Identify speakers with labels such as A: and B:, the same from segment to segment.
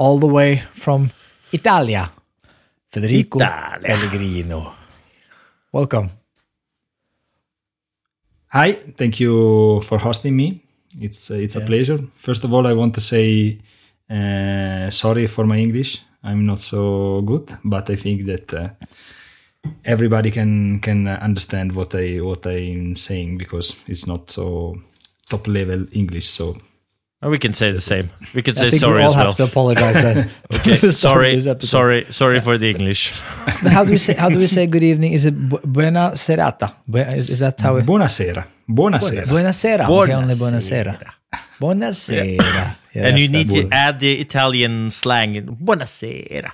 A: all the way from Italia, Federico
B: Italia.
A: Pellegrino. Welcome.
B: Hi, thank you for hosting me. It's uh, it's a pleasure. First of all, I want to say uh, sorry for my English. I'm not so good, but I think that uh, everybody can can understand what I what I'm saying because it's not so top level English. So
C: Or Oh, we can say the same. We can
A: I
C: say
A: think
C: sorry
A: we all
C: as well.
A: have to apologize then.
C: Okay,
A: To start
C: sorry, sorry, sorry for the English.
A: How do we say how do we say good evening? Is it bu- buena serata? Is, is that how we
B: buonasera, buonasera.
A: Buonasera. Okay, only buonasera. Buonasera. Yeah,
C: and you need to add the Italian slang. Buonasera.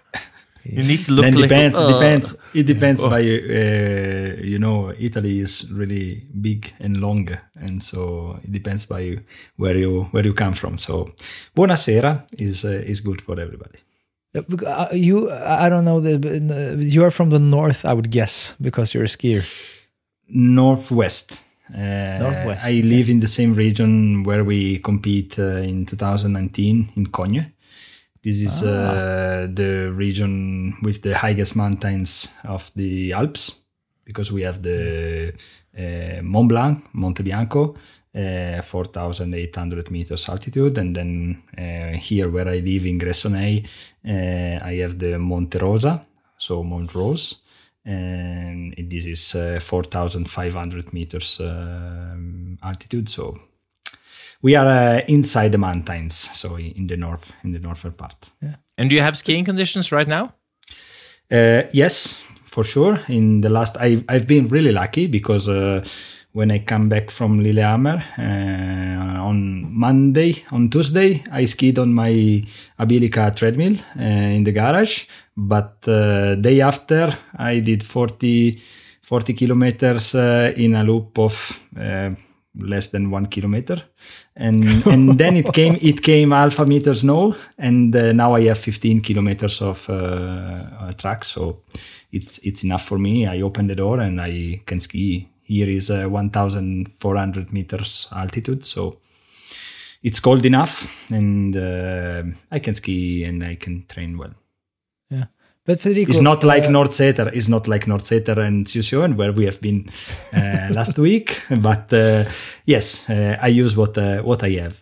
C: You need to look
B: Then
C: a little.
B: depends.
C: uh,
B: depends. It depends by uh, you know Italy is really big and long, and so it depends by where you where you come from. So, buonasera is uh, is good for everybody.
A: Uh, you, I don't know. The, uh, you are from the north, I would guess, because you're a skier.
B: Northwest. Uh,
A: Northwest,
B: I live in the same region where we compete uh, in 2019 in Cogne. This is uh, the region with the highest mountains of the Alps because we have the uh, Mont Blanc, Monte Bianco, uh, 4,800 meters altitude, and then uh, here where I live in Gressoney, uh, I have the Monte Rosa, so Mont Rose, and this is uh, 4,500 meters um, altitude. So we are uh, inside the mountains, so in the north, in the northern part.
C: and do you have skiing conditions right now?
B: Uh, yes, for sure. In the last, I, I've been really lucky because uh, when I come back from Lillehammer uh, on Monday, on Tuesday, I skied on my Abilica treadmill uh, in the garage. But uh, day after, I did 40, 40 kilometers uh, in a loop of uh, less than one kilometer. And and then it came it came alpha meter snow and uh, now i have 15 kilometers of uh, uh, track. So it's it's enough for me. I open the door and i can ski. Here is uh, 1400 meters altitude. So it's cold enough and uh, i can ski and i can train well.
A: But Federico,
B: it's not like
A: uh,
B: Nordseter. It's not like Nordseter and Sjusjøen where we have been uh, last week. But uh, yes, uh, I use what uh, what I have.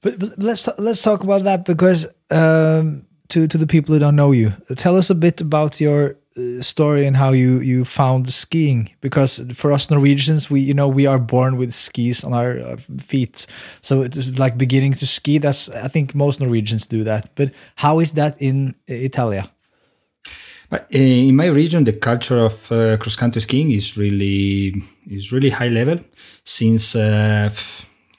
A: But, but let's let's talk about that because um, to to the people who don't know you, tell us a bit about your uh, story and how you you found skiing. Because for us Norwegians, we you know we are born with skis on our uh, feet, so it's like beginning to ski. That's I think most Norwegians do that. But how is that in Italia?
B: But uh, in my region, the culture of uh, cross country skiing is really is really high level since uh,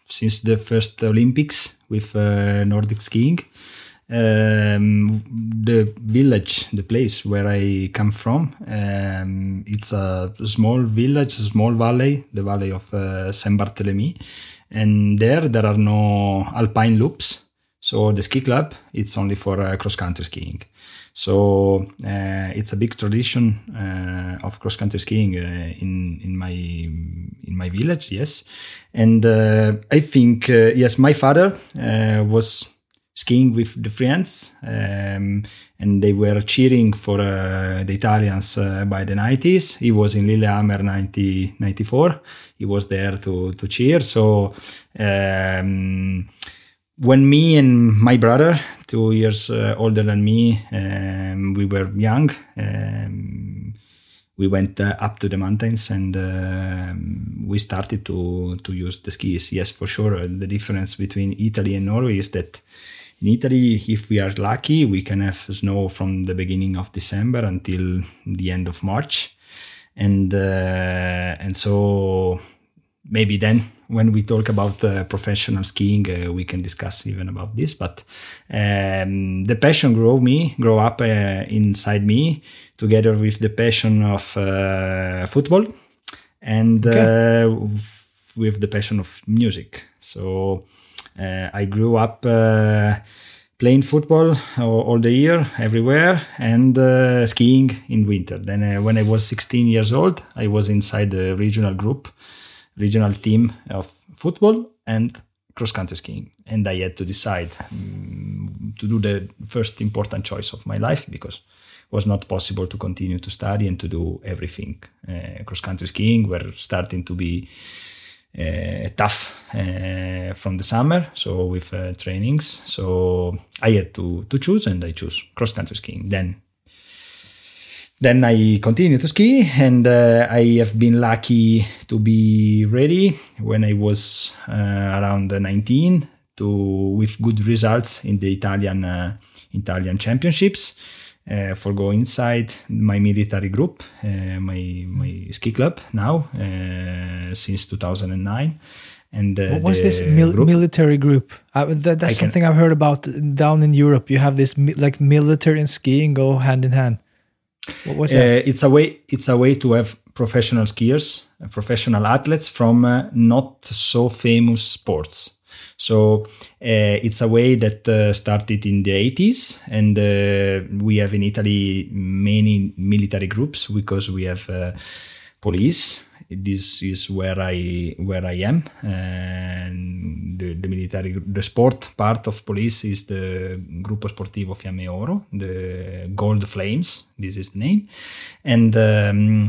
B: since the first Olympics with uh, Nordic skiing. Um, the village, the place where I come from, um, it's a small village, a small valley, the valley of uh, Saint Barthélemy, and there there are no alpine loops. So the ski club, it's only for cross country skiing. So uh, it's a big tradition uh, of cross country skiing uh, in in my in my village. Yes, and uh, I think uh, yes, my father uh, was skiing with the friends, um, and they were cheering for the Italians by the 90s. He was in Lillehammer 90, 94. He was there to to cheer. So. Um, when me and my brother, two years uh, older than me, um, we were young, um, we went uh, up to the mountains and um we started to to use the skis. Yes, for sure. The difference between Italy and Norway is that in Italy, if we are lucky, we can have snow from the beginning of December until the end of March, and uh, and so maybe then when we talk about uh, professional skiing, uh, we can discuss even about this. But um, the passion grow me, grow up uh, inside me, together with the passion of uh, football and
A: Okay.
B: uh, with the passion of music. So uh, I grew up uh, playing football all, all the year, everywhere, and uh, skiing in winter. Then, uh, when I was 16 years old, I was inside the regional group, regional team of football and cross country skiing, and I had to decide mm, to do the first important choice of my life because it was not possible to continue to study and to do everything. Uh, cross country skiing were starting to be uh, tough uh, from the summer, so with uh, trainings. So I had to to choose, and I choose cross country skiing. Then, then I continue to ski, and uh, I have been lucky to be ready when I was uh, around 19 to with good results in the Italian uh, Italian championships. Uh, for go inside my military group, uh, my my ski club now uh, since 2009, and uh,
A: What was this mil-
B: group-
A: military group? Uh, that, that's
B: I can-
A: something I've heard about down in Europe. You have this mi- like military and skiing go hand in hand. What was that?
B: Uh, it's a way. It's a way to have professional skiers, uh, professional athletes from uh, not so famous sports. So uh, it's a way that uh, started in the 80s, and uh, we have in Italy many military groups because we have police. This is where I where I am, and the, the military, the sport part of police is the Gruppo Sportivo Fiamme Oro, the Gold Flames. This is the name, and. Um,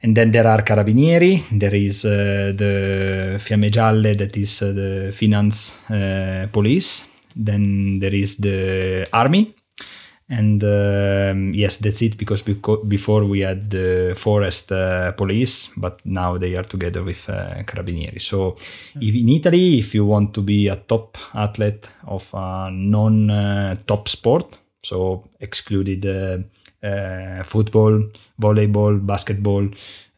B: and then there are Carabinieri, there is uh, the Fiamme Gialle, that is uh, the finance uh, police. Then there is the army. And um, yes, that's it because beco- before we had the forest uh, police, but now they are together with uh, Carabinieri. So if in Italy, if you want to be a top athlete of a non uh, top sport, so excluded uh, uh, football, volleyball, basketball,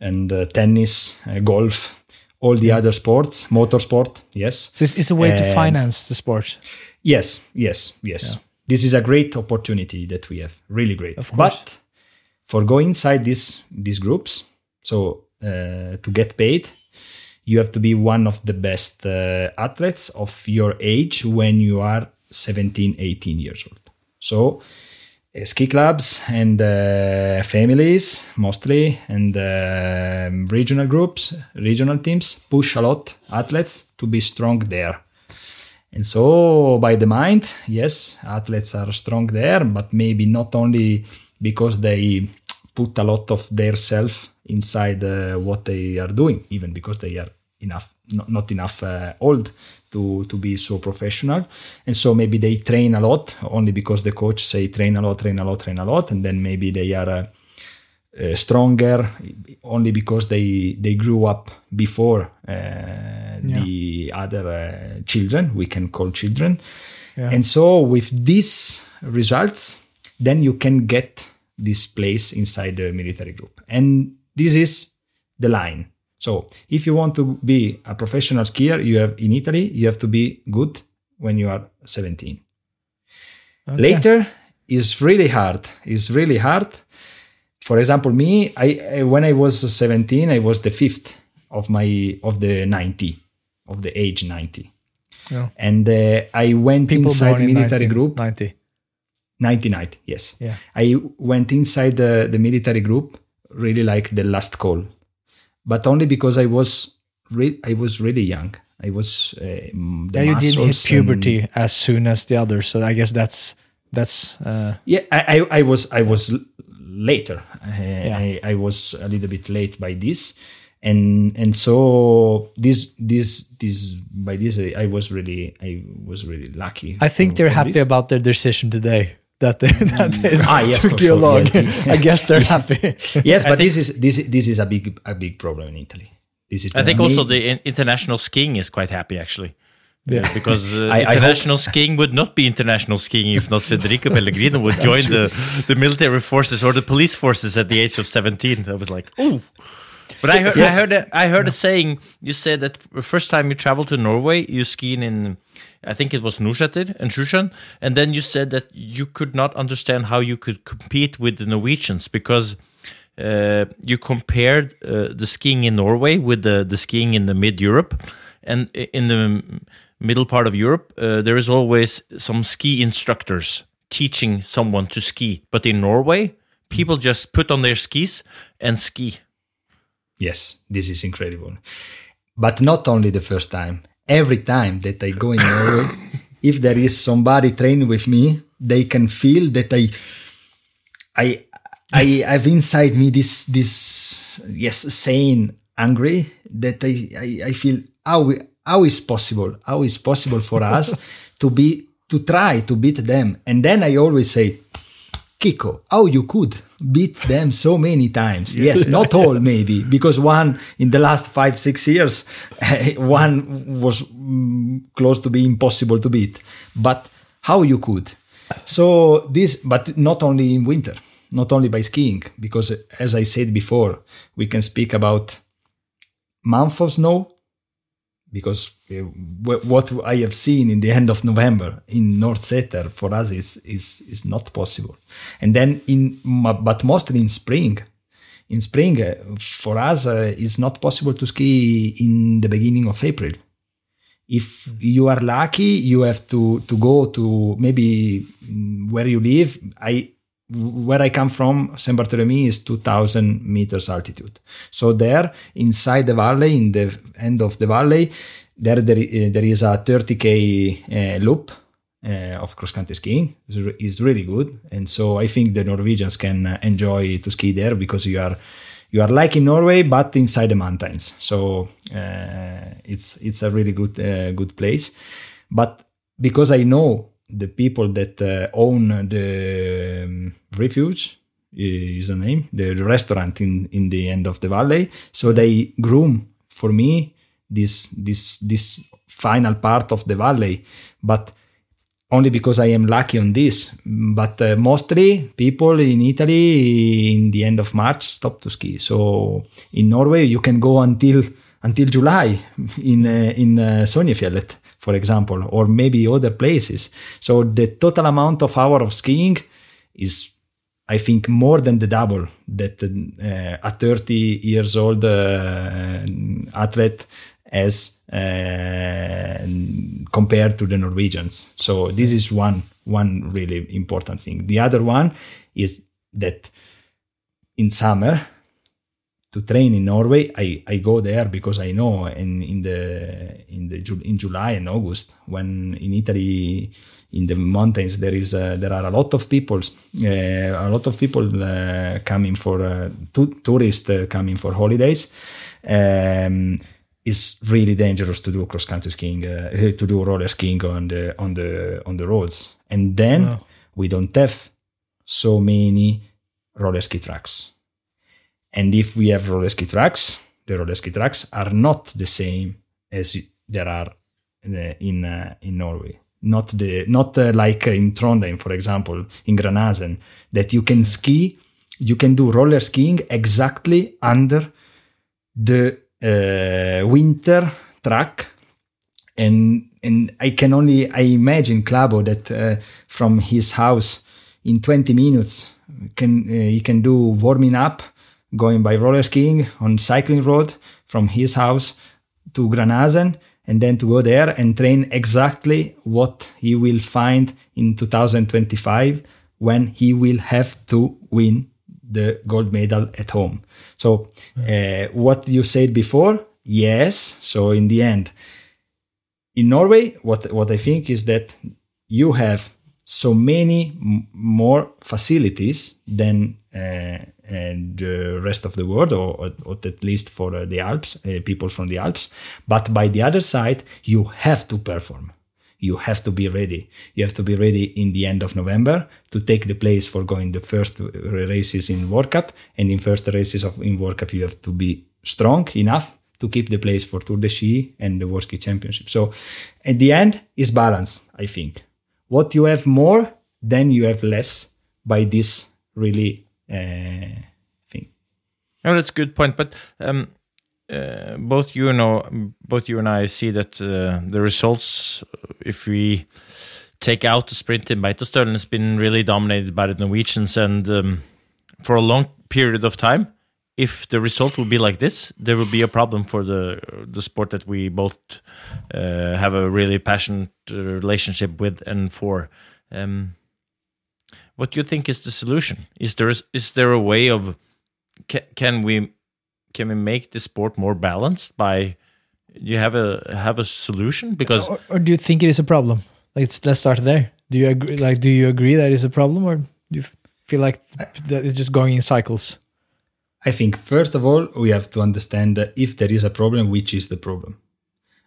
B: and uh, tennis, uh, golf, all the other sports, motorsport, yes.
A: So it's, it's a way to finance the sport.
B: Yes, yes, yes. This is a great opportunity that we have, really great.
A: Of course.
B: But for go inside these these groups, so uh, to get paid, you have to be one of the best uh, athletes of your age when you are 17, 18 years old. So uh, ski clubs and uh, families mostly and uh, regional groups, regional teams push a lot athletes to be strong there. And so, by the mind, yes, athletes are strong there, but maybe not only because they put a lot of their self inside uh, what they are doing, even because they are enough, not, not enough uh, old to to be so professional. And so maybe they train a lot only because the coach say train a lot, train a lot, train a lot, and then maybe they are. Uh, uh, stronger only because they they grew up before uh, the other uh, children we can call children. And so with these results then you can get this place inside the military group. And this is the line. So if you want to be a professional skier you have in italy you have to be good when you are 17 later is really hard. Is really hard for example me I, I when i was 17 i was the fifth of my of the 90 of the age 90
A: Yeah.
B: and uh, i went
A: People
B: inside
A: born in
B: military group
A: 90.
B: 1990 yes
A: Yeah.
B: i went inside the, the military group really like the last call but only because i was re- i was really young i was uh, the
A: Yeah, you didn't hit puberty as soon as the others, so I guess that's that's uh,
B: Yeah, I, I, I was I was later. Uh, I, I was a little bit late by this, and and so this this this by this I, I was really I was really lucky.
A: I think
B: for-
A: they're
B: for
A: happy
B: this.
A: about their decision today that they, that they
B: Ah, yes,
A: took you
B: sure.
A: along.
B: Yeah.
A: I guess they're happy.
B: yes, but this is this this is a big a big problem in Italy. This is
C: I think
B: me-
C: also the international skiing is quite happy actually.
A: Yeah.
C: Because uh,
B: I- I
C: international skiing would not be international skiing if not Federico Pellegrino would join the, the military forces or the police forces at the age of 17. I was like, oh. But I heard, I heard, a, I heard a saying. You said that the first time you traveled to Norway, you skied in, I think it was Nordseter and Sjusjøen, and then you said that you could not understand how you could compete with the Norwegians because uh, you compared uh, the skiing in Norway with the, the skiing in the mid Europe, and in the middle part of Europe, uh, there is always some ski instructors teaching someone to ski. But in Norway, people just put on their skis and ski.
B: Yes, this is incredible. But not only the first time. Every time that I go in Norway, if there is somebody training with me, they can feel that I, I, I have inside me this this yes sane angry that I I, I feel how we- how is possible how is possible for us to be to try to beat them and then I always say Kiko, how you could beat them so many times? Yes, not all maybe, because one in the last five, six years, one was mm, close to be impossible to beat. But how you could? So this, but not only in winter, not only by skiing, because as I said before, we can speak about month of snow, because uh, what I have seen in the end of November in Nordseter for us is is is not possible. And then in but mostly in spring. In spring, uh, for us, uh, it's not possible to ski in the beginning of April. If you are lucky, you have to to go to maybe mm, where you live. I where I come from, Saint Bartholomew is 2000 meters altitude. So there, inside the valley, in the end of the valley, there there, i- there is a 30k uh, loop uh, of cross country skiing. It's re- It's really good, and so I think the Norwegians can uh, enjoy to ski there because you are you are like in Norway but inside the mountains. So uh, it's it's a really good uh, good place. But because I know the people that uh, own the um, refuge is the name the restaurant in in the end of the valley so they groom for me this this this final part of the valley but only because I am lucky on this. But uh, mostly people in Italy in the end of March stop to ski. So in Norway you can go until until July in uh, in uh, Sognefjellet, for example, or maybe other places. So the total amount of hour of skiing is I think more than the double that uh, a 30 years old uh, athlete has uh, compared to the Norwegians. So this is one one really important thing. The other one is that in summer to train in Norway, I, I go there because I know in, in the in the in July and August when in Italy in the mountains there is uh, there are a lot of people uh, a lot of people uh, coming for uh, tu- tourists uh, coming for holidays. Um, it's really dangerous to do cross country skiing uh, to do roller skiing on the on the on the roads, and then we don't have so many roller ski tracks. And if we have roller ski tracks, the roller ski tracks are not the same as there are uh, in uh, in Norway. Not the not uh, like in Trondheim, for example, in Granasen, that you can ski, you can do roller skiing exactly under the uh, winter track, and and I can only I imagine Klæbo that uh, from his house in 20 minutes can uh, he can do warming up going by roller skiing on cycling road from his house to Granasen and then to go there and train exactly what he will find in 2025 when he will have to win the gold medal at home. So uh, what you said before, yes. So in the end, in Norway, what what I think is that you have so many m- more facilities than uh, and the rest of the world, or, or, at least for uh, the Alps, uh, people from the Alps. But by the other side, you have to perform. you have to be ready. You have to be ready in the end of November to take the place for going the first races in World Cup. And in first races of in World Cup, you have to be strong enough to keep the place for Tour de Ski and the World Ski Championship. So at the end is balance, I think. What you have more, then you have less by this really uh, thing.
C: Oh, that's a good point. But um, uh, both you know, both you and I see that uh, the results, if we take out the sprint in Beitostølen, has been really dominated by the Norwegians, and um, for a long period of time, if the result will be like this, there will be a problem for the the sport that we both uh, have a really passionate relationship with and for. Um, what do you think is the solution? Is there is there a way of can, can we can we make the sport more balanced by you have a have a solution? Because
A: or, or do you think it is a problem? Let's let's start there. Do you agree like do you agree that is a problem or do you feel like that it's just going in cycles?
B: I think first of all we have to understand that if there is a problem which is the problem?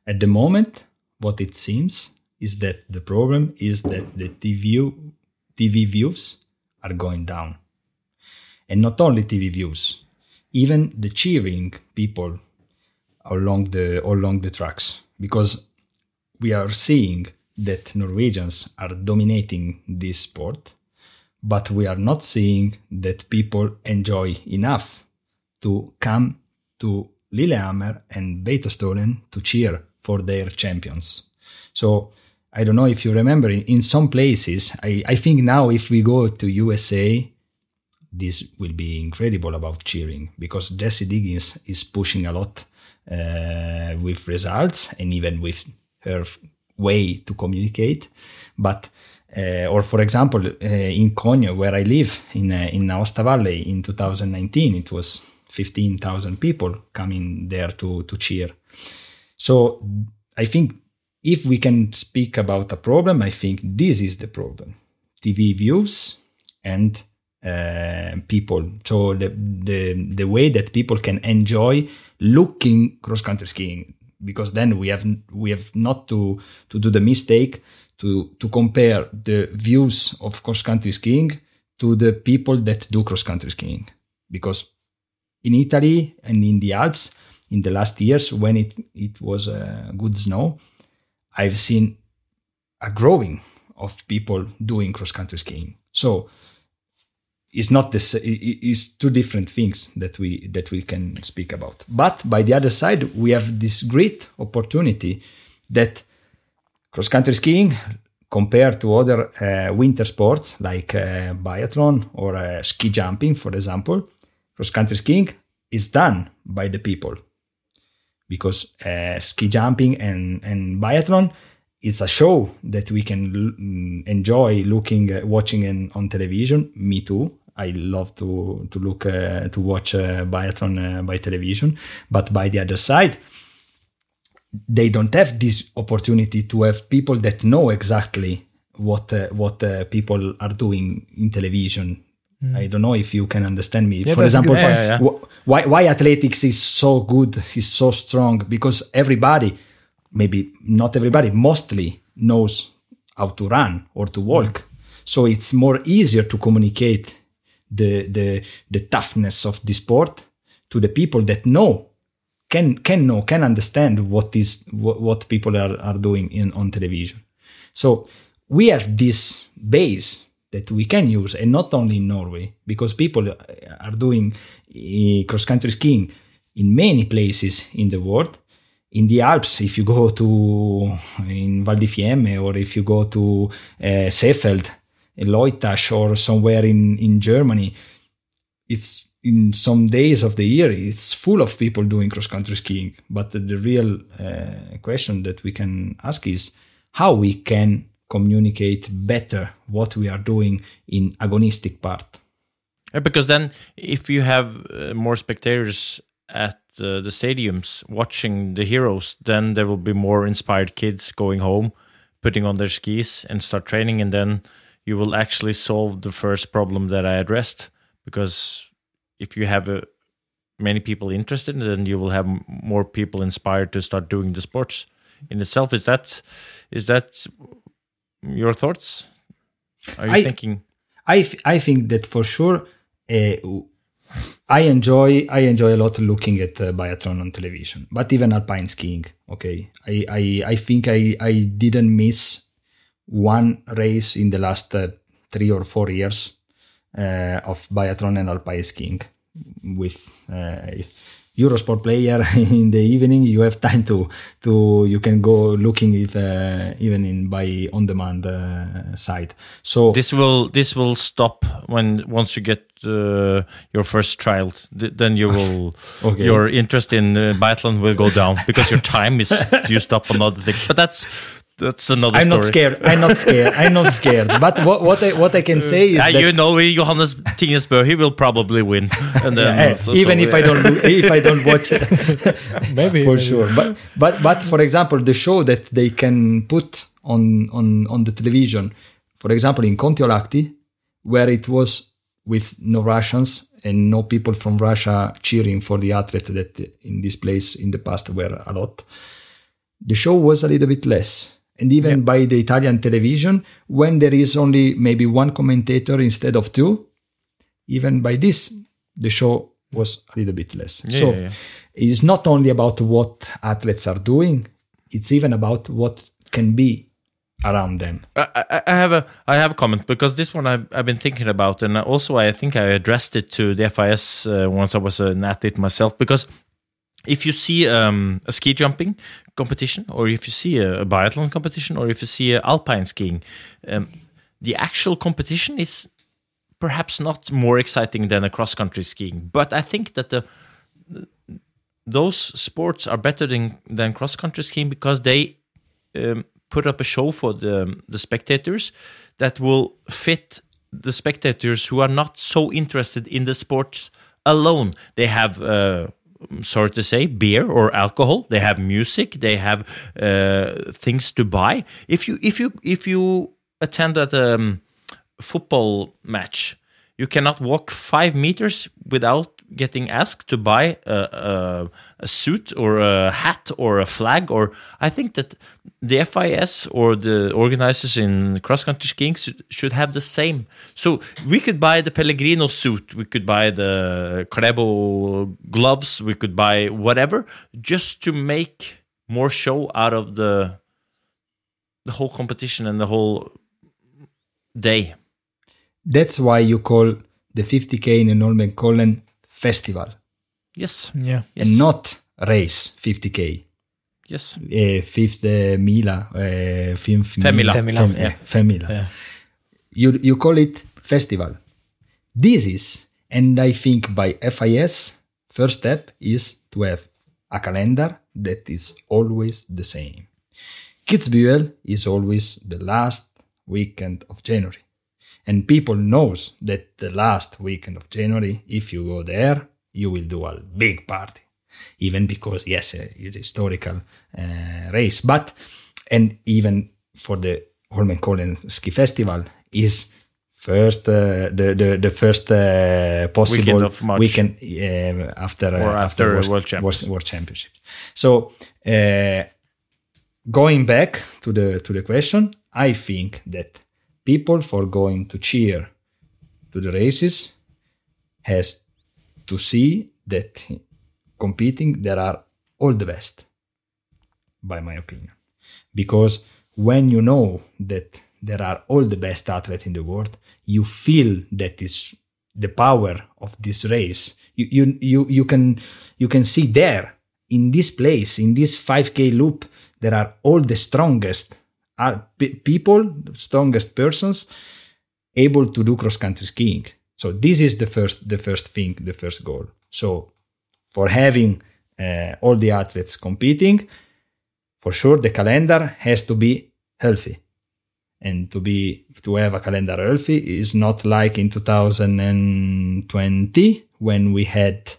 B: At the moment what it seems is that the problem is that the tv tv views are going down and not only tv views even the cheering people along the along the tracks because we are seeing that Norwegians are dominating this sport, but we are not seeing that people enjoy enough to come to Lillehammer and Beitostølen to cheer for their champions. So I don't know if you remember in some places, I, I think now if we go to USA, this will be incredible about cheering because Jessie Diggins is pushing a lot uh, with results and even with her way to communicate. But uh, or for example, uh, in Cogne, where I live in uh, in Aosta Valley in 2019, it was 15,000 people coming there to to cheer. So I think if we can speak about a problem, I think this is the problem: TV views and uh, people. So the, the the way that people can enjoy looking cross country skiing, because then we have we have not to to do the mistake to to compare the views of cross country skiing to the people that do cross country skiing, because in Italy and in the Alps in the last years when it it was uh, good snow, I've seen a growing of people doing cross country skiing. So it's not this is two different things that we that we can speak about but by the other side we have this great opportunity that cross country skiing compared to other uh, winter sports like uh, biathlon or uh, ski jumping for example cross country skiing is done by the people because uh, ski jumping and and biathlon it's a show that we can l- enjoy looking uh, watching in, on television. Me too. I love to to look uh, to watch uh, biathlon uh, by television, but by the other side, they don't have this opportunity to have people that know exactly what uh, what uh, people are doing in television. Mm. I don't know if you can understand me.
A: Yeah,
B: For example,
C: yeah, yeah,
B: why why athletics is so good, is so strong because everybody, maybe not everybody, mostly knows how to run or to walk. Mm. So it's more easier to communicate the the the toughness of the sport to the people that know can can know can understand what is what, what people are, are doing in on television so we have this base that we can use and not only in norway because people are doing eh, cross country skiing in many places in the world in the Alps, if you go to in Val di Fiemme or if you go to uh, Seefeld, Leutasch or somewhere in, in Germany, it's in some days of the year, it's full of people doing cross country skiing. But the, the real uh, question that we can ask is how we can communicate better what we are doing in agonistic part.
C: because then, if you have uh, more spectators at uh, the stadiums watching the heroes, then there will be more inspired kids going home, putting on their skis and start training, and then you will actually solve the first problem that I addressed. Because if you have uh, many people interested, then you will have more people inspired to start doing the sports. in itself. Is that is that your thoughts? Are you
B: I-
C: thinking?
B: I, I think that for sure uh, I enjoy I enjoy a lot looking at uh, biathlon on television, but even alpine skiing. Okay, I I, I think I, I didn't miss one race in the last uh, three or four years uh, of biathlon and alpine skiing with uh, Eurosport player in the evening. You have time to to you can go looking if uh, even in by on demand uh, site. So
C: This will this will stop when once you get uh, your first child. Th- then you will
B: Okay.
C: your interest in uh, biathlon will go down because your time is used up on other things. But that's that's another
B: I'm
C: story.
B: not scared. I'm not scared. I'm not scared. But what what I what I can uh, say is
C: Yeah,
B: that
C: you know, Johannes Thingnes Bø, he will probably win. And then, so-
B: even
C: so,
B: if I don't lo- if I don't watch it,
A: Maybe
B: for
A: maybe.
B: sure. But but but for example, the show that they can put on on on the television, for example, in Kontiolahti, where it was with no Russians and no people from Russia cheering for the athlete that in this place in the past were a lot. The show was a little bit less. And even by the Italian television, when there is only maybe one commentator instead of two, even by this, the show was a little bit less. so
C: yeah, yeah.
B: it's not only about what athletes are doing, it's even about what can be around them.
C: I, I I have a I have a comment because this one I've, I've been thinking about, and also I think I addressed it to the FIS uh, once I was an athlete myself. Because if you see um, a ski jumping competition, or if you see a, a biathlon competition, or if you see a alpine skiing, um, the actual competition is perhaps not more exciting than a cross country skiing. But I think that the those sports are better than than cross country skiing because they um, put up a show for the the spectators that will fit the spectators who are not so interested in the sports alone. They have. Uh, Sorry to say, beer or alcohol. They have music. They have uh, things to buy. If you if you if you attend at a um, football match, you cannot walk five meters without getting asked to buy a, a suit or a hat or a flag. Or I think that the FIS or the organizers in cross country skiing should, have the same. So we could buy the Pellegrino suit, we could buy the Klæbo gloves, we could buy whatever, just to make more show out of the the whole competition and the whole day.
B: That's why you call the 50k in Holmenkollen festival
C: Yes.
A: Yeah.
C: Yes.
B: and not race 50k.
C: Yes.
B: Uh, fifth uh, Mila, uh, fifth
C: Femmila.
A: Femmila,
B: Fem-
A: yeah.
B: eh, Femmila.
A: Yeah.
B: You you call it festival. This is, and I think by FIS, first step is to have a calendar that is always the same. Kitzbühel is always the last weekend of January. And people knows that the last weekend of January, if you go there, you will do a big party. Even because, yes, uh, it's a historical uh, race. But, and even for the Holmenkollen Ski Festival is first, uh, the, the, the first uh, possible
C: Weekend
B: weekend uh, after, uh,
C: Or after
B: World,
C: World Championships.
B: World, Championships. So, uh, going back to the to the question, I think that people for going to cheer to the races has to see that competing there are all the best, by my opinion, because when you know that there are all the best athletes in the world, you feel that is the power of this race. You you you you can you can see there in this place in this 5k loop there are all the strongest uh, people, strongest persons able to do cross country skiing. So this is the first the first thing, the first goal. So for having uh, all the athletes competing, for sure the calendar has to be healthy. And to be to have a calendar healthy is not like in 2020 when we had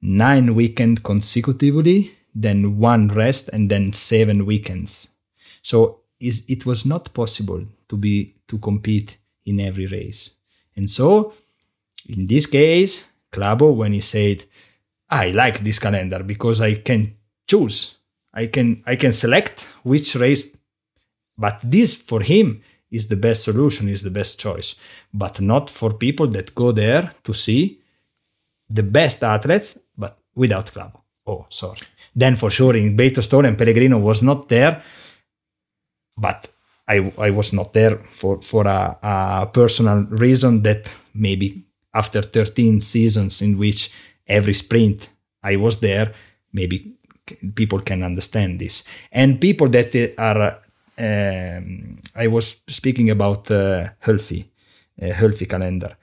B: nine weekends consecutively, then one rest, and then seven weekends. So is it was not possible to be to compete in every race. And so in this case, Klæbo, when he said, I like this calendar because I can choose. I can I can select which race, but this for him is the best solution, is the best choice, but not for people that go there to see the best athletes, but without Klæbo. Oh, sorry. Then for sure in Beitostølen and Pellegrino was not there, but I, I was not there for, for a, a personal reason that maybe after 13 seasons in which every sprint I was there, maybe people can understand this. And people that are, um, I was speaking about uh, healthy, uh, healthy calendar.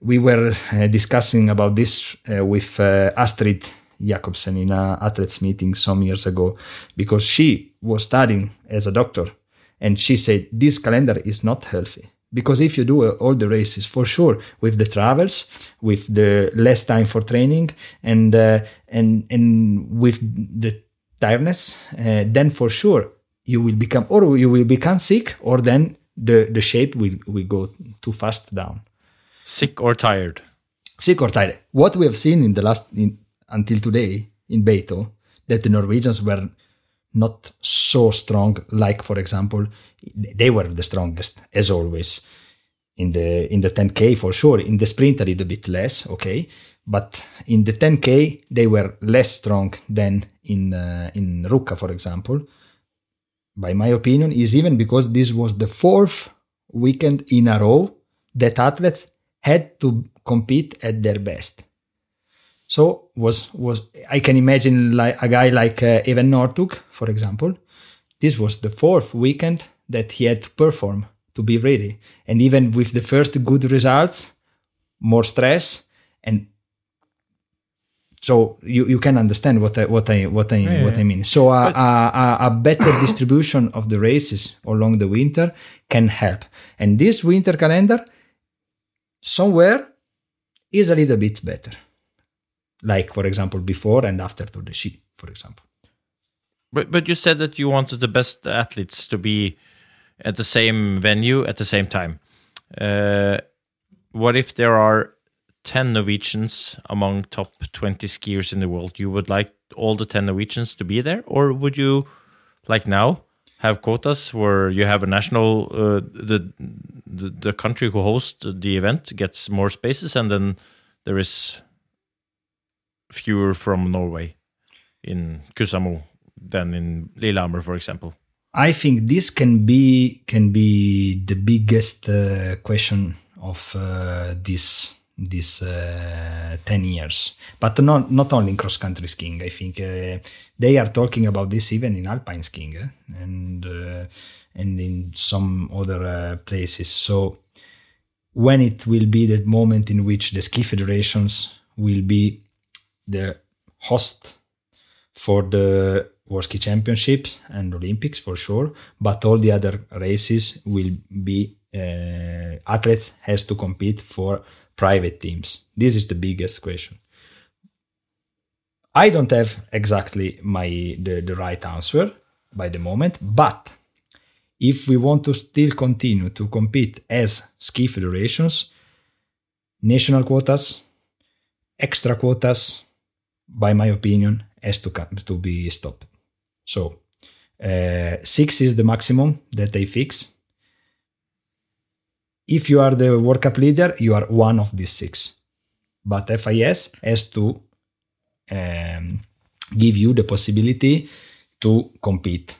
B: We were uh, discussing about this uh, with uh, Astrid Jacobsen in a athletes meeting some years ago because she was studying as a doctor and she said this calendar is not healthy. Because if you do uh, all the races for sure with the travels with the less time for training and uh, and and with the tiredness uh, then for sure you will become or you will become sick or then the the shape will will go too fast down.
C: Sick or tired?
B: Sick or tired. What we have seen in the last in, until today in Beito that the Norwegians were not so strong like for example they were the strongest as always in the in the 10k for sure. In the sprint a little bit less okay? But in the 10k they were less strong than in uh, in Ruka for example. By my opinion is even because this was the fourth weekend in a row that athletes had to compete at their best so was was I can imagine like a guy like uh, Even Northug, for example. This was the fourth weekend that he had to perform to be ready, and even with the first good results, more stress, and so you, you can understand what I what I what I yeah, what I mean. So a, a, a better distribution of the races along the winter can help, and this winter calendar somewhere is a little bit better like for example before and after Tour de Ski, for example.
C: But but you said that you wanted the best athletes to be at the same venue at the same time. Uh, what if there are ten Norwegians among top twenty skiers in the world? You would like all the ten Norwegians to be there, or would you, like now, have quotas where you have a national uh, the, the the country who hosts the event gets more spaces, and then there is fewer from Norway in Kuusamo than in Lillehammer, for example?
B: I think this can be can be the biggest uh, question of uh, this this uh, 10 years but not not only in cross country skiing i think uh, they are talking about this even in alpine skiing eh? and uh, and in some other uh, places so when it will be the moment in which the ski federations will be the host for the World Ski Championships and Olympics for sure, but all the other races will be uh, athletes has to compete for private teams. This is the biggest question. I don't have exactly my the, the right answer by the moment, but if we want to still continue to compete as ski federations, national quotas, extra quotas, by my opinion, has to come, to be stopped. So uh, six is the maximum that they fix. If you are the World Cup leader, you are one of these six. But FIS has to um, give you the possibility to compete.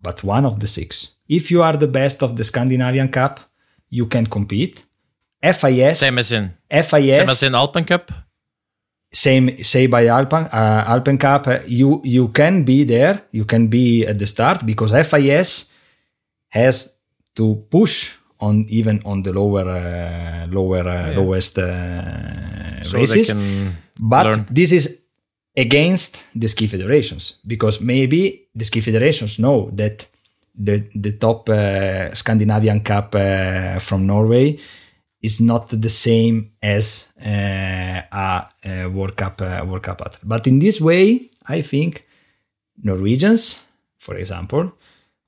B: But one of the six. If you are the best of the Scandinavian Cup, you can compete. FIS.
C: Same as in.
B: FIS.
C: Same as in Alpen Cup
B: same say by Alpen uh, Alpen Cup, uh, you you can be there, you can be at the start because FIS has to push on even on the lower uh, lower uh, yeah. lowest uh, so races. but learn. this is against the ski federations because maybe the ski federations know that the the top uh, Scandinavian Cup from Norway is not the same as uh, a, a World Cup uh, World Cup athlete. But in this way, I think Norwegians, for example,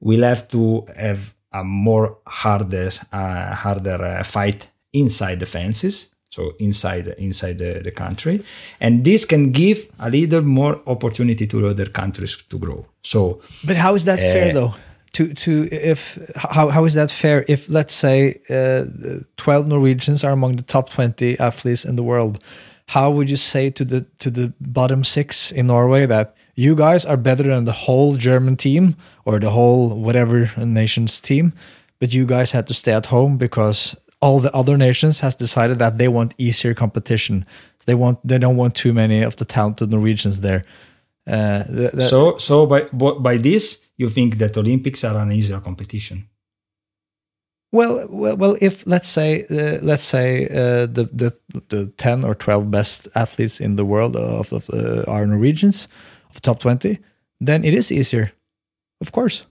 B: will have to have a more harder uh, harder uh, fight inside the fences so inside inside the, the country, and this can give a little more opportunity to other countries to grow. So,
A: but how is that fair though? To to if how how is that fair if let's say uh, twelve Norwegians are among the top twenty athletes in the world? How would you say to the to the bottom six in Norway that you guys are better than the whole German team or the whole whatever nation's team, but you guys had to stay at home because all the other nations has decided that they want easier competition. They want they don't want too many of the talented Norwegians there. Uh,
B: so so by by this you think that Olympics are an easier competition?
A: Well, well, well. If let's say, uh, let's say uh, the the the ten or twelve best athletes in the world of, of uh, are Norwegians of top twenty, then it is easier, of course.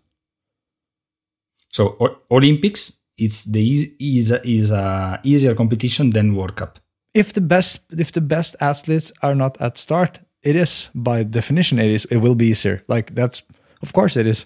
B: So Olympics it's the easy, is a, is a easier competition than World Cup.
A: If the best if the best athletes are not at start, it is by definition it is it will be easier. Like that's of course it is.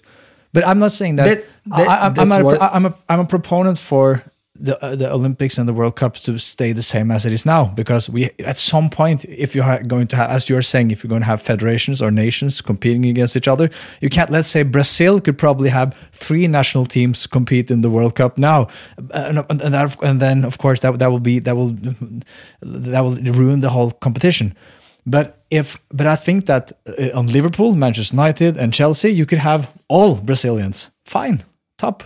A: But I'm not saying that. that, that I, am a, I'm a I'm a proponent for the uh, the Olympics and the World Cups to stay the same as it is now because we at some point if you are going to have as you are saying if you're going to have federations or nations competing against each other you can't let's say Brazil could probably have three national teams compete in the World Cup now and, and, that, and then of course that that will be that will that will ruin the whole competition but if but I think that uh, on Liverpool Manchester United and Chelsea you could have all Brazilians fine top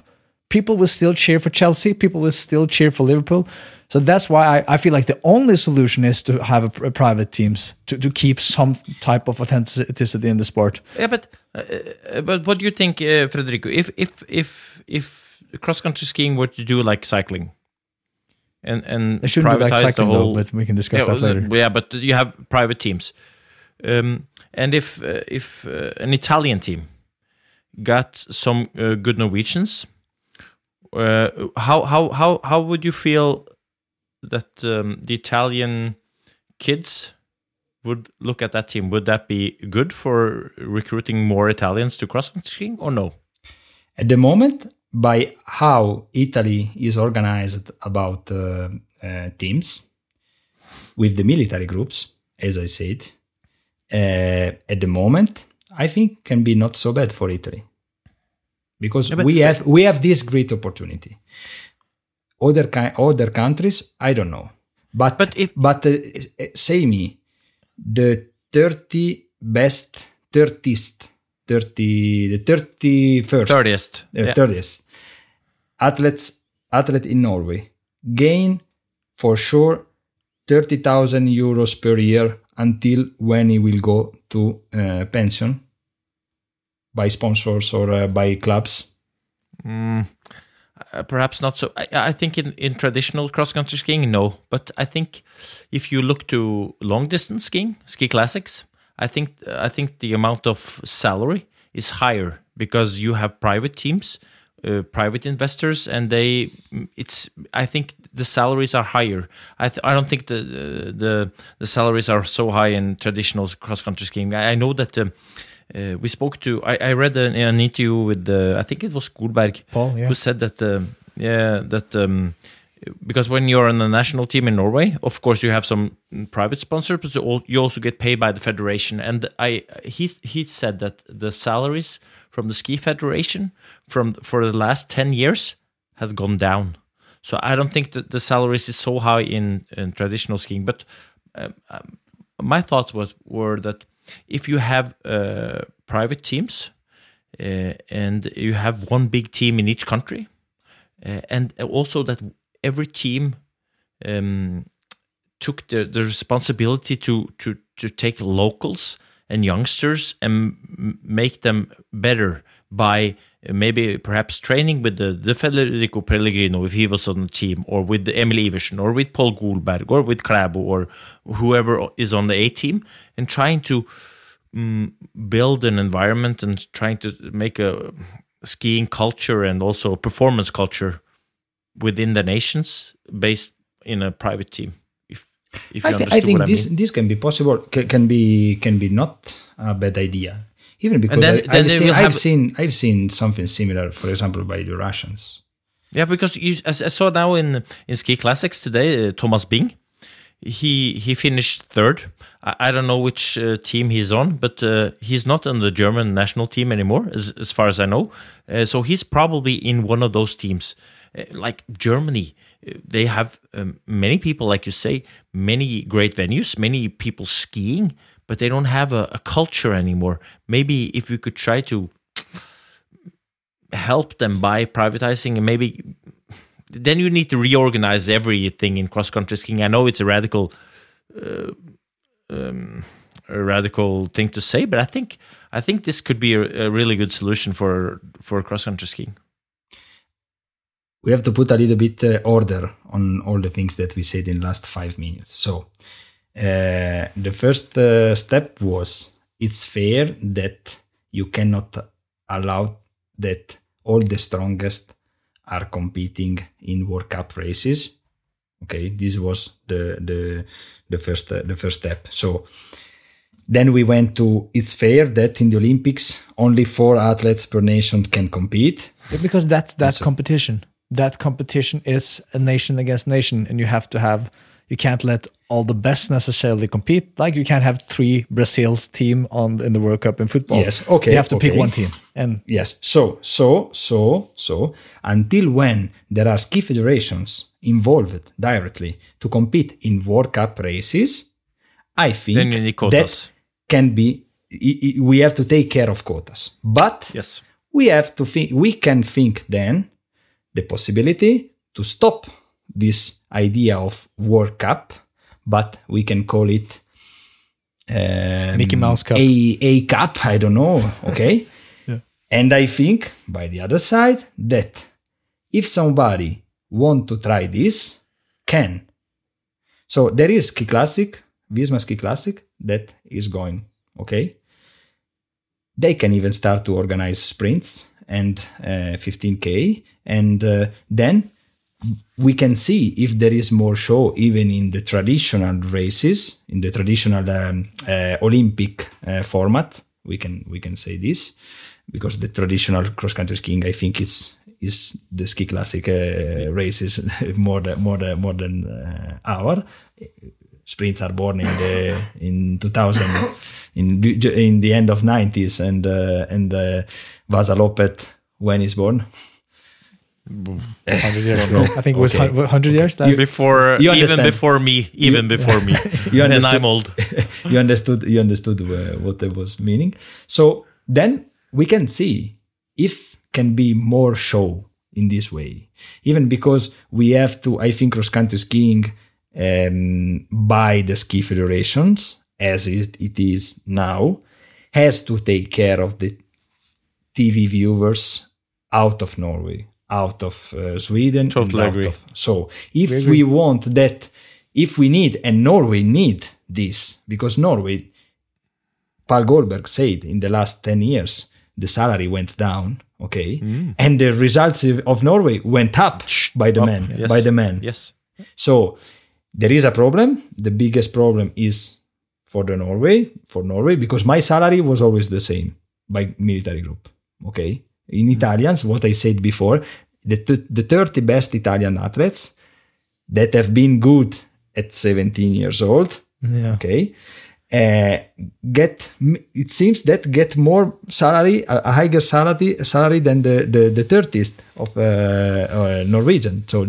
A: people will still cheer for Chelsea. People will still cheer for Liverpool. So that's why I, I feel like the only solution is to have a, a private teams to, to keep some type of authenticity in the sport.
C: Yeah, but uh, uh but what do you think, uh, Federico? If if if if cross country skiing were to do like cycling, and and
A: it shouldn't be like cycling whole, though, but we can discuss
C: yeah,
A: that later.
C: Yeah, but you have private teams, um, and if uh, if uh, an Italian team got some uh, good Norwegians uh, how how how how would you feel that um, the Italian kids would look at that team? Would that be good for recruiting more Italians to cross country or no?
B: At the moment, by how Italy is organized about uh, uh, teams with the military groups, as I said, uh, at the moment, I think can be not so bad for Italy because we have we have this great opportunity. Other ki- other countries, I don't know, but but if but uh, say me, the thirty best thirtieth thirty the thirty first
C: thirtieth
B: uh, thirtieth athletes athlete in Norway gain for sure thirty thousand euros per year until when he will go to uh, pension by sponsors or uh, by clubs?
C: Mm, uh, perhaps not so. I, I, think in, in traditional cross country skiing, no. But I think if you look to long distance skiing, ski classics, I think I think the amount of salary is higher because you have private teams. Uh, private investors and they it's i think the salaries are higher i th- i don't think the the the salaries are so high in traditional cross country skiing i, I know that um, uh, we spoke to. I, I read an, an interview with the. I think it was Skolberg,
A: Pål, yeah.
C: who said that uh, yeah that um, because when you're on the national team in Norway, of course you have some private sponsors, but you also get paid by the federation. And I he he said that the salaries from the ski federation from for the last ten years has gone down. So I don't think that the salaries is so high in, in traditional skiing. But um, um, my thoughts was were that if you have uh, private teams uh, and you have one big team in each country, uh, and also that every team um, took the, the responsibility to, to, to take locals and youngsters and make them better by maybe perhaps training with the, the Federico Pellegrino if he was on the team, or with the Emil Iversen, or with Pål Golberg, or with Klæbo, or whoever is on the A team, and trying to um, build an environment and trying to make a skiing culture and also a performance culture within the nations based in a private team. If if you I, th- I think
B: this
C: I mean.
B: this can be possible, can be can be not a bad idea even because then, I, have seen, I've seen I've seen something similar, for example, by the Russians.
C: Yeah, because you, as I saw now in in ski classics today, uh, Thomas Bing, he he finished third. I, I don't know which uh, team he's on, but uh, he's not on the German national team anymore, as as far as I know. Uh, so he's probably in one of those teams, like Germany. uh, They have um, many people, like you say, many great venues, many people skiing, but they don't have a, a culture anymore. Maybe if we could try to help them by privatizing and maybe then you need to reorganize everything in cross country skiing. I know it's a radical, uh, um, a radical thing to say, but I think I think this could be a, a really good solution for for cross country skiing.
B: We have to put a little bit uh, order on all the things that we said in last five minutes. So uh, the first uh, step was it's fair that you cannot allow that all the strongest are competing in World Cup races. Okay, this was the the the first uh, the first step. So then we went to it's fair that in the Olympics only four athletes per nation can compete.
A: Yeah, because that's that competition. That competition is a nation against nation, and you have to have. You can't let all the best necessarily compete. Like you can't have three Brazil's team on in the World Cup in football.
B: Yes, okay,
A: You have to pick one team, and
B: Yes. So, so, so, so, until when there are ski federations involved directly to compete in World Cup races, I think
C: Then you need
B: that can be. i- i- We have to take care of quotas, but
C: Yes.
B: we have to think. We can think then the possibility to stop this idea of World Cup, but we can call it um,
A: Mickey Mouse Cup.
B: A A Cup. I don't know. Okay. And I think, by the other side, that if somebody want to try this, can. So there is Ski Classic, Visma Ski Classic, that is going, okay? They can even start to organize sprints and uh, 15K. And uh, then we can see if there is more show even in the traditional races, in the traditional um, uh, Olympic uh, format. We can we can say this because the traditional cross country skiing, I think, is is the ski classic uh, races more than more than more than uh, our. Sprints are born in the in 2000 in in the end of 90s and uh, and uh, Vasaloppet when he's born
A: 100 years ago. I think it was
B: Okay.
A: 100 years. That's,
C: Before
B: You
C: even before me, even before me,
B: You
C: and
B: understood.
C: I'm old.
B: you understood you understood uh, what I was meaning. So then we can see if can be more show in this way, even because we have to. I think cross country skiing um, by the ski federations as it, it is now has to take care of the TV viewers out of Norway, out of uh, Sweden,
C: Totally
B: and out
C: agree.
B: of so if we want that, if we need, and Norway need this, because Norway, Pål Golberg said in the last 10 years, the salary went down, okay?
C: Mm.
B: And the results of Norway went up by the man,
C: Yes.
B: by the man.
C: Yes.
B: So there is a problem. The biggest problem is for the Norway, for Norway, because my salary was always the same by military group. Okay. In Italians, what I said before, the, t- the 30 best Italian athletes that have been good at 17 years old,
A: yeah.
B: okay, uh, get it seems that get more salary, a, a higher salary salary than the the, the 30th of uh, uh, Norwegian. So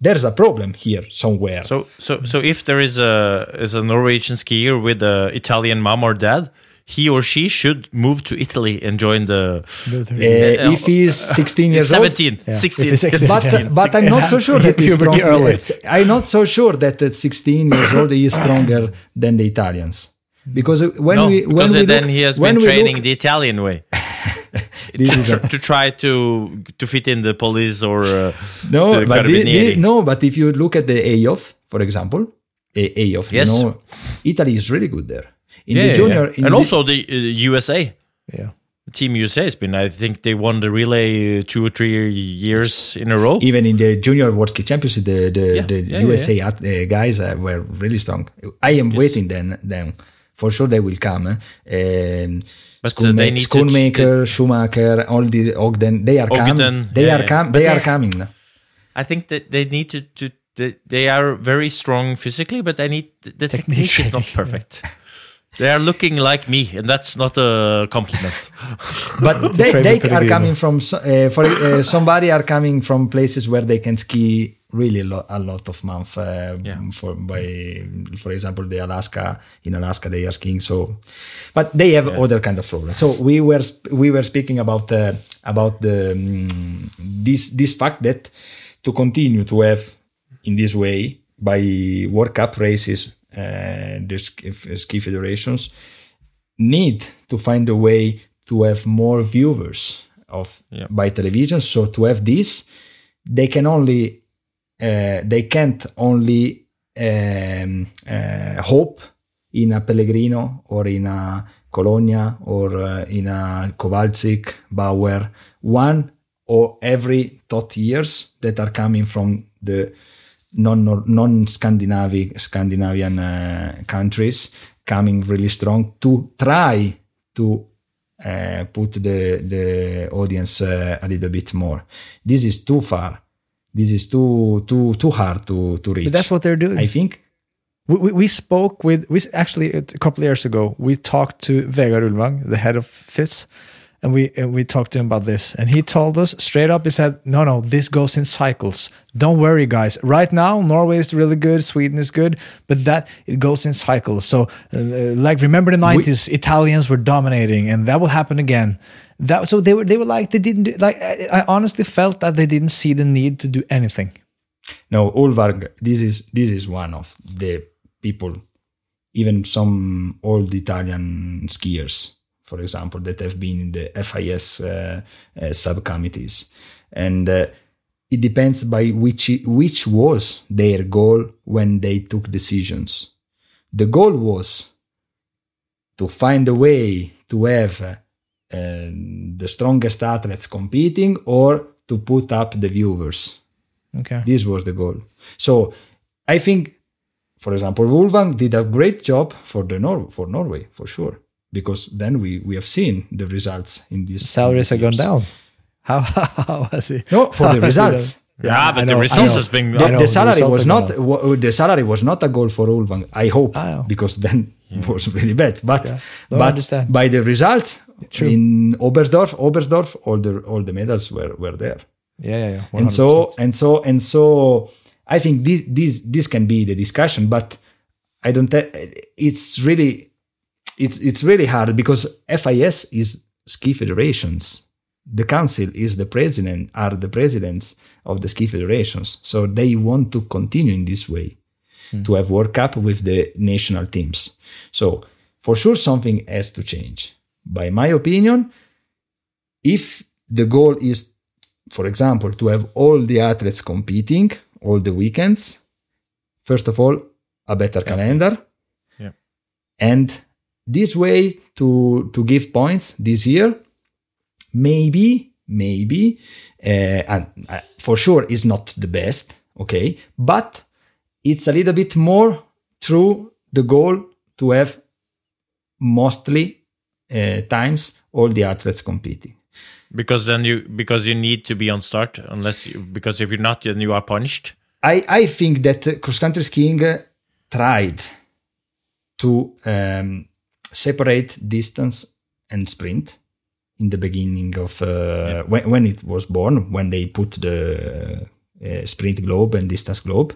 B: there's a problem here somewhere.
C: So so so if there is a is a Norwegian skier with a Italian mom or dad, he or she should move to Italy and join the
B: Uh, if he's 16 years old.
C: 17, 16.
A: If he's 16,
B: But,
C: 16.
B: but I'm not so sure that he's
A: Puberty
B: strong.
A: early.
B: I'm not so sure that at 16 years old he is stronger than the Italians. Because when
C: no,
B: we when
C: because
B: we
C: then
B: look,
C: he has
B: when
C: been
B: we
C: training
B: look-
C: the Italian way
B: this is
C: to try to to fit in the police or uh,
B: no,
C: to
B: but the, the- no, but if you look at the AOF, for example, A- AOF,
C: Yes.
B: you know, Italy is really good there. In
C: Yeah,
B: the junior,
C: yeah.
B: in
C: and
B: the-
C: also the uh, USA.
A: Yeah.
C: Team USA has been. I think they won the relay uh, two or three years in a row.
B: even in the junior World Ski Championship, the the,
C: Yeah,
B: the
C: yeah, yeah,
B: USA at- uh, guys uh, were really strong. I am waiting then them for sure they will come. eh? Um,
C: But, uh, they need to-
B: Schumacher, all the Ogden, they are coming. They
C: yeah,
B: are
C: yeah.
B: com-
C: But
B: They are coming.
C: I think that they need to, to they, they are very strong physically, but I need the technique is not perfect. They are looking like me, and that's not a compliment.
B: but they, they are coming from uh, for uh, somebody are coming from places where they can ski really a lot, a lot of month. Uh, yeah. For by for example, the Alaska in Alaska they are skiing. So, but they have yeah. other kind of problems. So we were we were speaking about uh, about the um, this this fact that to continue to have in this way by World Cup races the ski federations need to find a way to have more viewers of yeah. by television. So to have this, they can only uh, they can't only um, uh, hope in a Pellegrino or in a Cologna or uh, in a Kowalczyk, Bauer, one or every thought years that are coming from the non non Scandinavian Scandinavian uh, countries coming really strong to try to uh, put the the audience uh, a little bit more. This is too far. This is too too too hard to to reach.
A: But that's what they're doing.
B: I think.
A: We, we, we spoke with we actually a couple years ago. We talked to Vegard Ulvang, the head of FIS, and we and we talked to him about this. And he told us straight up he said no no this goes in cycles. Don't worry guys. Right now norway is really good sweden is good but that it goes in cycles. So uh, like remember the 90s we, italians were dominating and that will happen again. That so they were they were like they didn't do, like I, I honestly felt that they didn't see the need to do anything.
B: No ulvar this is this is one of the people even some old italian skiers for example, that have been in the FIS uh, uh, subcommittees. And uh, it depends by which, which was their goal when they took decisions. The goal was to find a way to have uh, the strongest athletes competing or to put up the viewers.
A: Okay.
B: This was the goal. So I think, for example, Ulvang did a great job for the Nor- for Norway for sure because then we, we have seen the results in these
A: salaries have gone down. How, how was it?
B: No, for the results.
C: Yeah, yeah but the results has been.
B: The, the salary the was not w- the salary was not a goal for Ulvang. I hope because then yeah. it was really bad. But yeah. but by the results True. in Oberstdorf, Oberstdorf, all the all the medals were were there.
A: Yeah, yeah, yeah.
B: 100%. And so and so and so, I think this this this can be the discussion, but I don't. Eh, it's really it's it's really hard because FIS is ski federations. The council is the president are the presidents of the ski federations, so they want to continue in this way mm. to have World Cup with the national teams. So for sure something has to change. By my opinion, if the goal is, for example, to have all the athletes competing all the weekends, first of all, a better calendar,
C: yeah.
B: and this way to to give points this year maybe maybe uh, and uh, for sure is not the best okay? But it's a little bit more through the goal to have mostly uh, times all the athletes competing.
C: Because then you because you need to be on start unless you because if you're not then you are punished?
B: I i think that cross country skiing tried to um, separate distance and sprint in the beginning of uh, yeah. when, when it was born when they put the uh, sprint globe and distance globe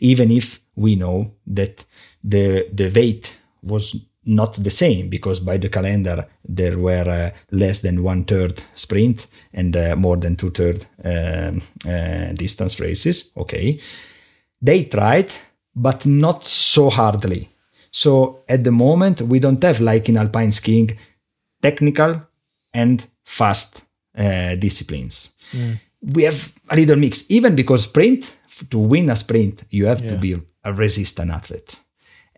B: even if we know that the the weight was not the same because by the calendar there were uh, less than one third sprint and uh, more than two third um, uh, distance races okay they tried but not so hardly so at the moment, we don't have, like in alpine skiing, technical and fast uh, disciplines. Mm. We have a little mix, even because sprint, to win a sprint, you have yeah. to be a resistant athlete.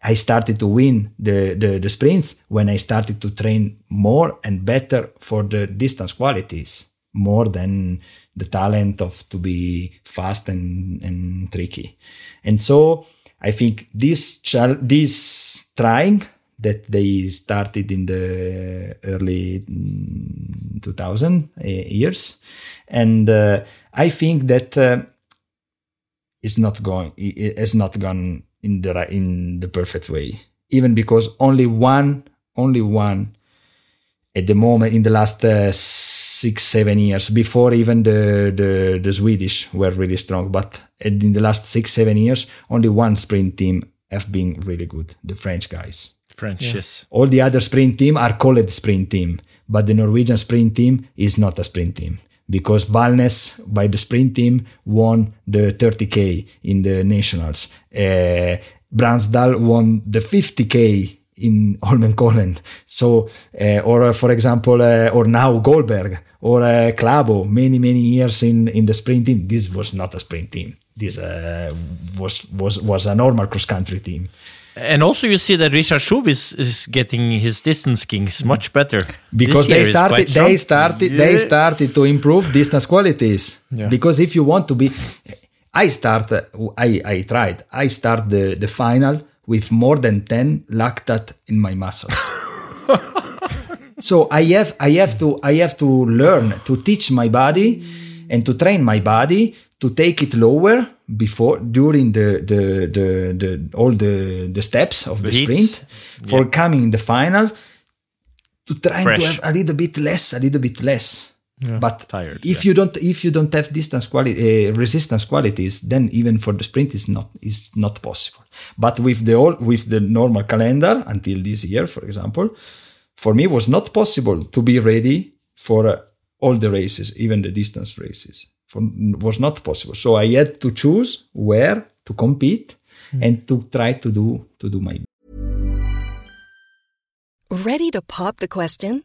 B: I started to win the, the, the, sprints when I started to train more and better for the distance qualities, more than the talent of to be fast and, and tricky. And so I think this this trying that they started in the early mm, 2000 uh, years, and uh, I think that uh, is not going is not gone in the in the perfect way. Even because only one only one at the moment in the last uh, six seven years before even the, the the Swedish were really strong, but in the last six seven years only one sprint team have been really good, the French guys.
C: French, yes.
B: All the other sprint team are called sprint team, but the Norwegian sprint team is not a sprint team because Valnes by the sprint team won the 30k in the nationals. Uh, Brandsdal won the 50k in Holmenkollen. So, uh, or uh, for example, uh, or now Golberg or uh, Klæbo, many many years in in the sprint team. This was not a sprint team. This uh, was was was a normal cross country team.
C: And also, you see that Richard Jouve is, is getting his distance kings much better
B: because they started they
C: strong.
B: started
C: Yeah.
B: they started to improve distance qualities
A: Yeah.
B: because if you want to be i start i i tried i start the the final with more than 10 lactate in my muscles. So i have i have to i have to learn to teach my body and to train my body to take it lower before during the the the, the all the the steps of the,
C: heats.
B: sprint for coming in the final to try to have a little bit less a little bit less but
C: tired,
B: if you don't if you don't have distance quality uh, resistance qualities then even for the sprint is not is not possible. But with the all with the normal calendar until this year for example for me was not possible to be ready for uh, all the races even the distance races. For, was not possible. So i had to choose where to compete and to try to do to do my
D: Ready to pop the question?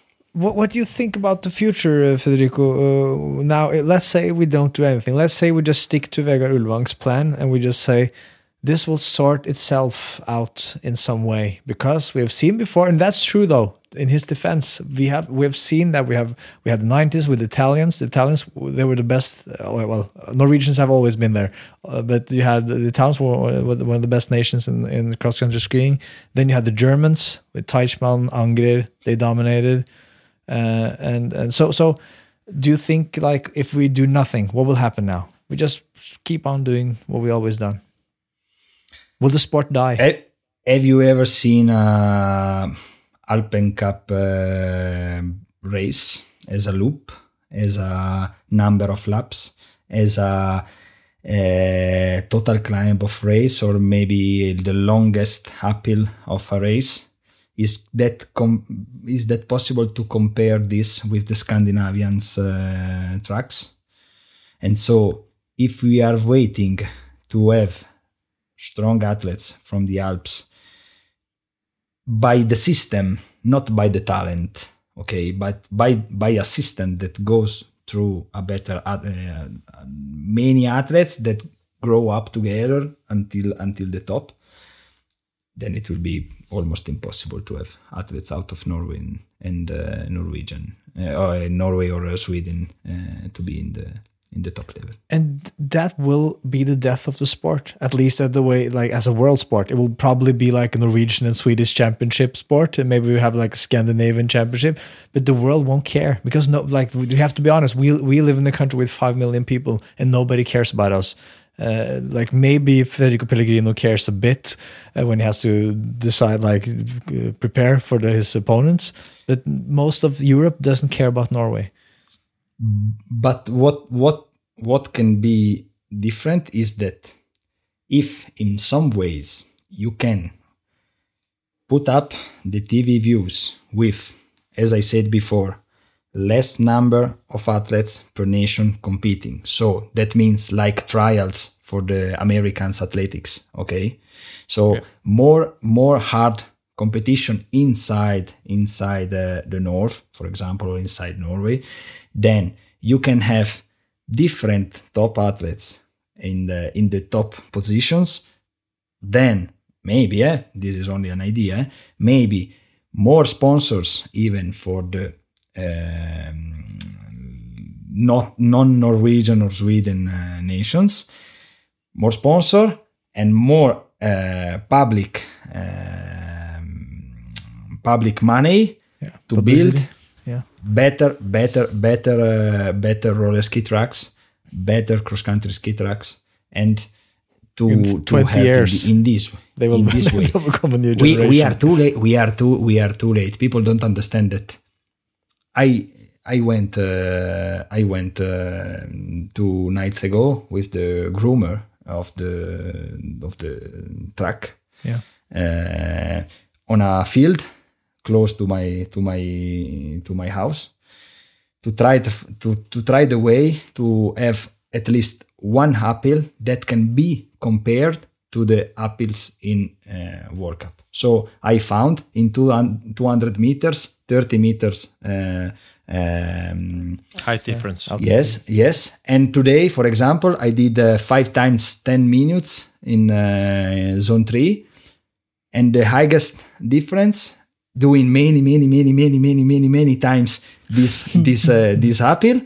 A: What What do you think about the future, uh, Federico? Uh, now, let's say we don't do anything. Let's say we just stick to Vegard Ulvang's plan, and we just say this will sort itself out in some way because we have seen before, and that's true though. In his defense, we have we have seen that we have we had the '90s with the Italians. The Italians they were the best. Uh, well, Norwegians have always been there, uh, but you had the Italians were were one of the best nations in in cross country skiing. Then you had the Germans with Teichmann, Angerer. They dominated. Uh, and and so so do you think like if we do nothing what will happen now? We just keep on doing what we always done. Will the sport die?
B: Have, have you ever seen a Alpen Cup uh, race as a loop, as a number of laps, as a, uh total climb of race, or maybe the longest uphill of a race? Is that is that possible to compare this with the Scandinavians uh, tracks? And so, if we are waiting to have strong athletes from the Alps by the system, not by the talent, okay, but by by a system that goes through a better uh, many athletes that grow up together until until the top. Then it will be almost impossible to have athletes out of Norway and, and uh, Norwegian uh, or Norway or uh, Sweden uh, to be in the in the top level.
A: and that will be the death of the sport at least at the way like as a world sport it will probably be like a norwegian and swedish championship sport and maybe we have like a scandinavian championship but the world won't care because no like we have to be honest we we live in a country with 5 million people and nobody cares about us uh, like maybe Federico Pellegrino cares a bit uh, when he has to decide like uh, prepare for the, his opponents but most of Europe doesn't care about Norway.
B: But what what what can be different is that if in some ways you can put up the TV views with, as I said before, less number of athletes per nation competing. So that means like trials for the Americans athletics. Okay. So yeah. more, more hard competition inside, inside uh, the North, for example, or inside Norway. Then you can have different top athletes in the, in the top positions. Then maybe, eh, this is only an idea, eh, maybe more sponsors even for the not non-Norwegian or Sweden uh, nations, more sponsor and more uh, public um, public money yeah, to publicity. build
A: yeah.
B: better, better, better, uh, better roller ski tracks, better cross country ski tracks, and to
A: in to help years,
B: in, this
A: they will,
B: in this way.
A: become a new
B: we, we are too late. We are too we are too late. People don't understand that I I went uh, I went uh, two nights ago with the groomer of the of the track.
A: Yeah.
B: Uh, on a field close to my to my to my house to try to, to, to try the way to have at least one uphill that can be compared to the uphills in uh, World Cup. So I found in 200 meters, 30 meters uh, um,
C: height difference.
B: Yes, yes. And today, for example, I did uh, five times 10 minutes in uh, zone three. And the highest difference, doing many, many, many, many, many, many, many times this, this, uh, this uphill,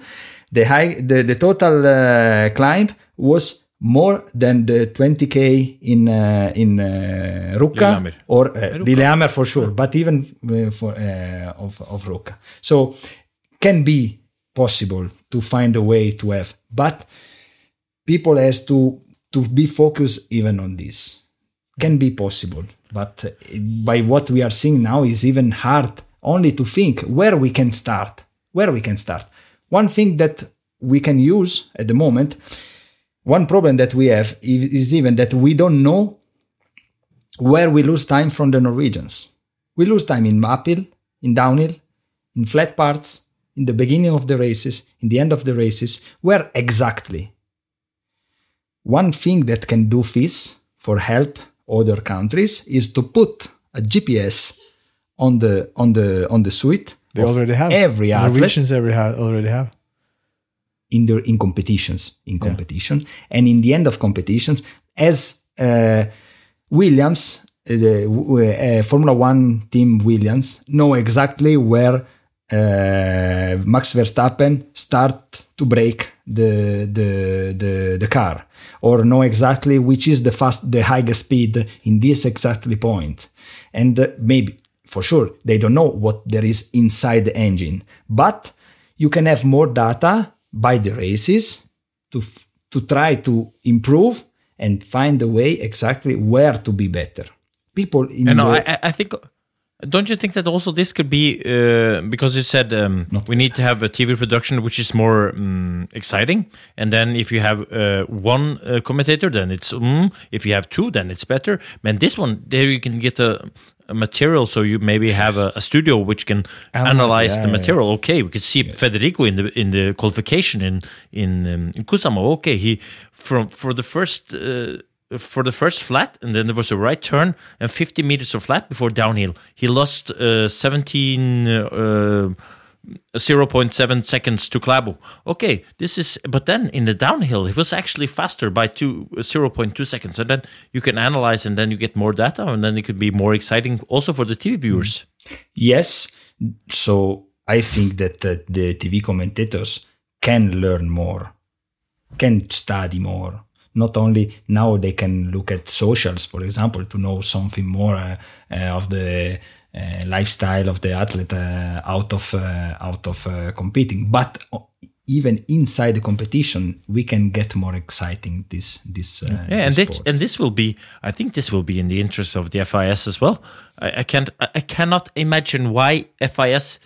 B: the high, the, the total uh, climb was more than the 20k in uh, in uh, Ruka or uh, Lillehammer for sure, but even uh, for uh, of of Ruka. So can be possible to find a way to have, but people has to to be focused even on this. Can be possible, but by what we are seeing now is even hard only to think where we can start. Where we can start. One thing that we can use at the moment, one problem that we have is even that we don't know where we lose time from the Norwegians. We lose time in uphill, in downhill, in flat parts, in the beginning of the races, in the end of the races, where exactly? One thing that can do this for help other countries is to put a GPS on the on the on the suite.
A: They already have
B: every athlete.
A: ha- already have
B: in their in competitions in competition. Yeah. and in the end of competitions as uh, Williams uh, uh, Formula One team Williams know exactly where uh, Max Verstappen start to break the, the the the car, or know exactly which is the fast the highest speed in this exactly point, and uh, maybe for sure they don't know what there is inside the engine, but you can have more data by the races to to try to improve and find a way exactly where to be better. People in
C: and no, I, I think don't you think that also this could be uh, because you said um, we need to have a TV production which is more um, exciting, and then if you have uh, one uh, commentator, then it's mm, if you have two, then it's better. And this one, there you can get a, a material, so you maybe have a, a studio which can analyze yeah, the material. Yeah. Okay, we can see yes. Federico in the in the qualification in in, um, in Kuusamo. Okay, he from for the first uh, for the first flat, and then there was a right turn and 50 meters of flat before downhill. He lost uh, 17. Uh, 0.7 seconds to Klæbo. Okay, this is, but then in the downhill, he was actually faster by two, 0.2 seconds. And then you can analyze and then you get more data and then it could be more exciting also for the TV viewers.
B: Yes. So I think that uh, the TV commentators can learn more, can study more not only now they can look at socials, for example, to know something more uh, uh, of the uh, lifestyle of the athlete uh, out of uh, out of uh, competing, but even inside the competition, we can get more exciting this this.
C: yeah, and this, and this will be, I think, this will be in the interest of the FIS as well. I, I can't, I cannot imagine why FIS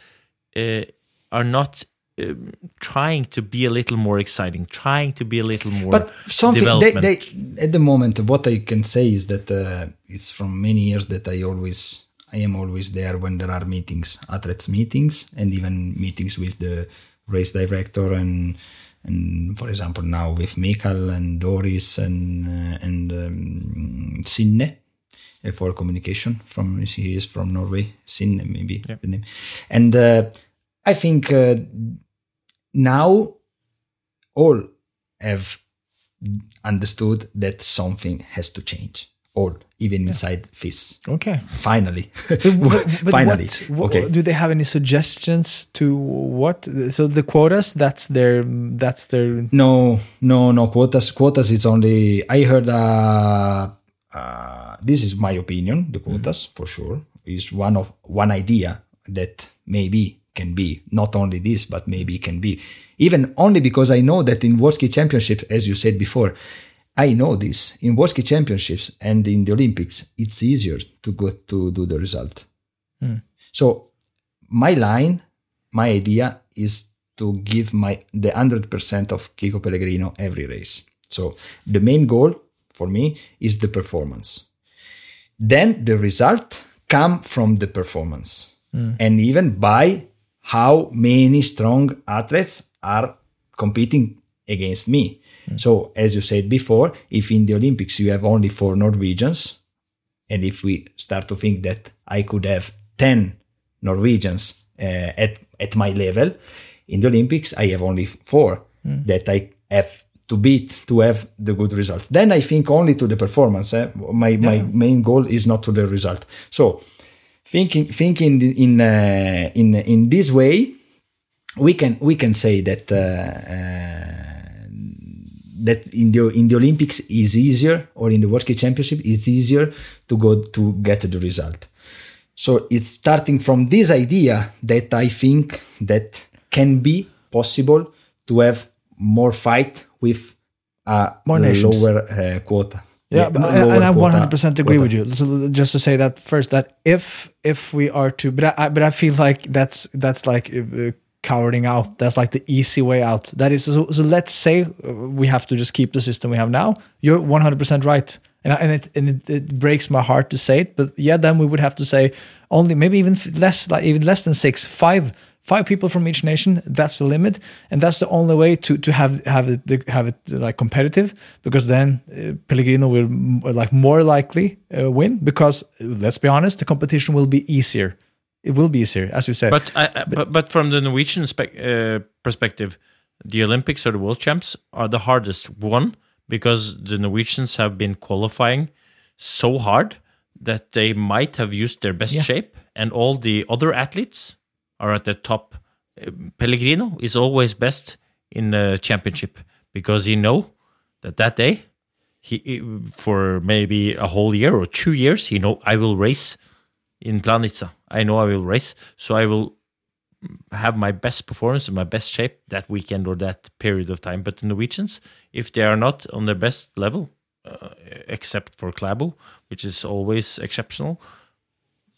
C: are not um, trying to be a little more exciting, trying to be a little more.
B: but something they, they at the moment what i can say is that uh, it's from many years that i always i am always there when there are meetings athletes meetings and even meetings with the race director and and for example now with Mikael and Doris and uh, and um, Sinne uh, for communication from she is from Norway Sinne maybe the name and uh, I think uh, now all have understood that something has to change. All, even inside FIS.
A: Okay.
B: Finally.
A: But
B: Finally.
A: what- what-
B: okay.
A: Do they have any suggestions to what? So the quotas. That's their. That's their.
B: No, no, no. Quotas. Quotas is only. I heard. Uh, uh, this is my opinion. The quotas, for sure, is one of one idea that maybe can be not only this, but maybe it can be even only because I know that in World Ski Championship, as you said before, I know this in World Ski Championships and in the Olympics, it's easier to go to do the result. Hmm. So my line, my idea is to give my the hundred percent of Chicco Pellegrino every race. So the main goal for me is the performance. Then the result come from the performance, hmm. and even by how many strong athletes are competing against me. So as you said before, if in the Olympics you have only four Norwegians, and if we start to think that I could have 10 Norwegians uh, at, at my level, in the Olympics, I have only four that I have to beat to have the good results. Then I think only to the performance. eh? My, my main goal is not to the result. So thinking, thinking in, uh, in, in this way, we can, we can say that, uh, uh, that in the in the Olympics is easier, or in the World Ski Championship, it's easier to go to get the result. So it's starting from this idea that I think that can be possible to have more fight with a
A: More nations.
B: lower uh, quota.
A: Yeah, but,
B: lower
A: and I
B: quota-
A: 100% agree
B: quota.
A: with you. So just to say that first, that if if we are to, but I, but I feel like that's that's like uh, cowarding out. That's like the easy way out. That is so. So let's say uh, we have to just keep the system we have now. You're 100% right, and I, and it and it, it breaks my heart to say it, but yeah, then we would have to say only maybe even less, like even less than six, five. Five people from each nation. That's the limit, and that's the only way to to have have it have it like competitive. Because then uh, Pellegrino will like more likely uh, win. Because let's be honest, the competition will be easier. It will be easier, as you said.
C: But, I, but but from the Norwegian uh, perspective, the Olympics or the World Champs are the hardest one because the Norwegians have been qualifying so hard that they might have used their best
A: Yeah.
C: shape, and all the other athletes are at the top. Uh, Pellegrino is always best in the championship because he know that that day he for maybe a whole year or two years he know I will race in Planica. I know I will race, so I will have my best performance and my best shape that weekend or that period of time. But the Norwegians, if they are not on their best level, uh, except for Klæbo, which is always exceptional,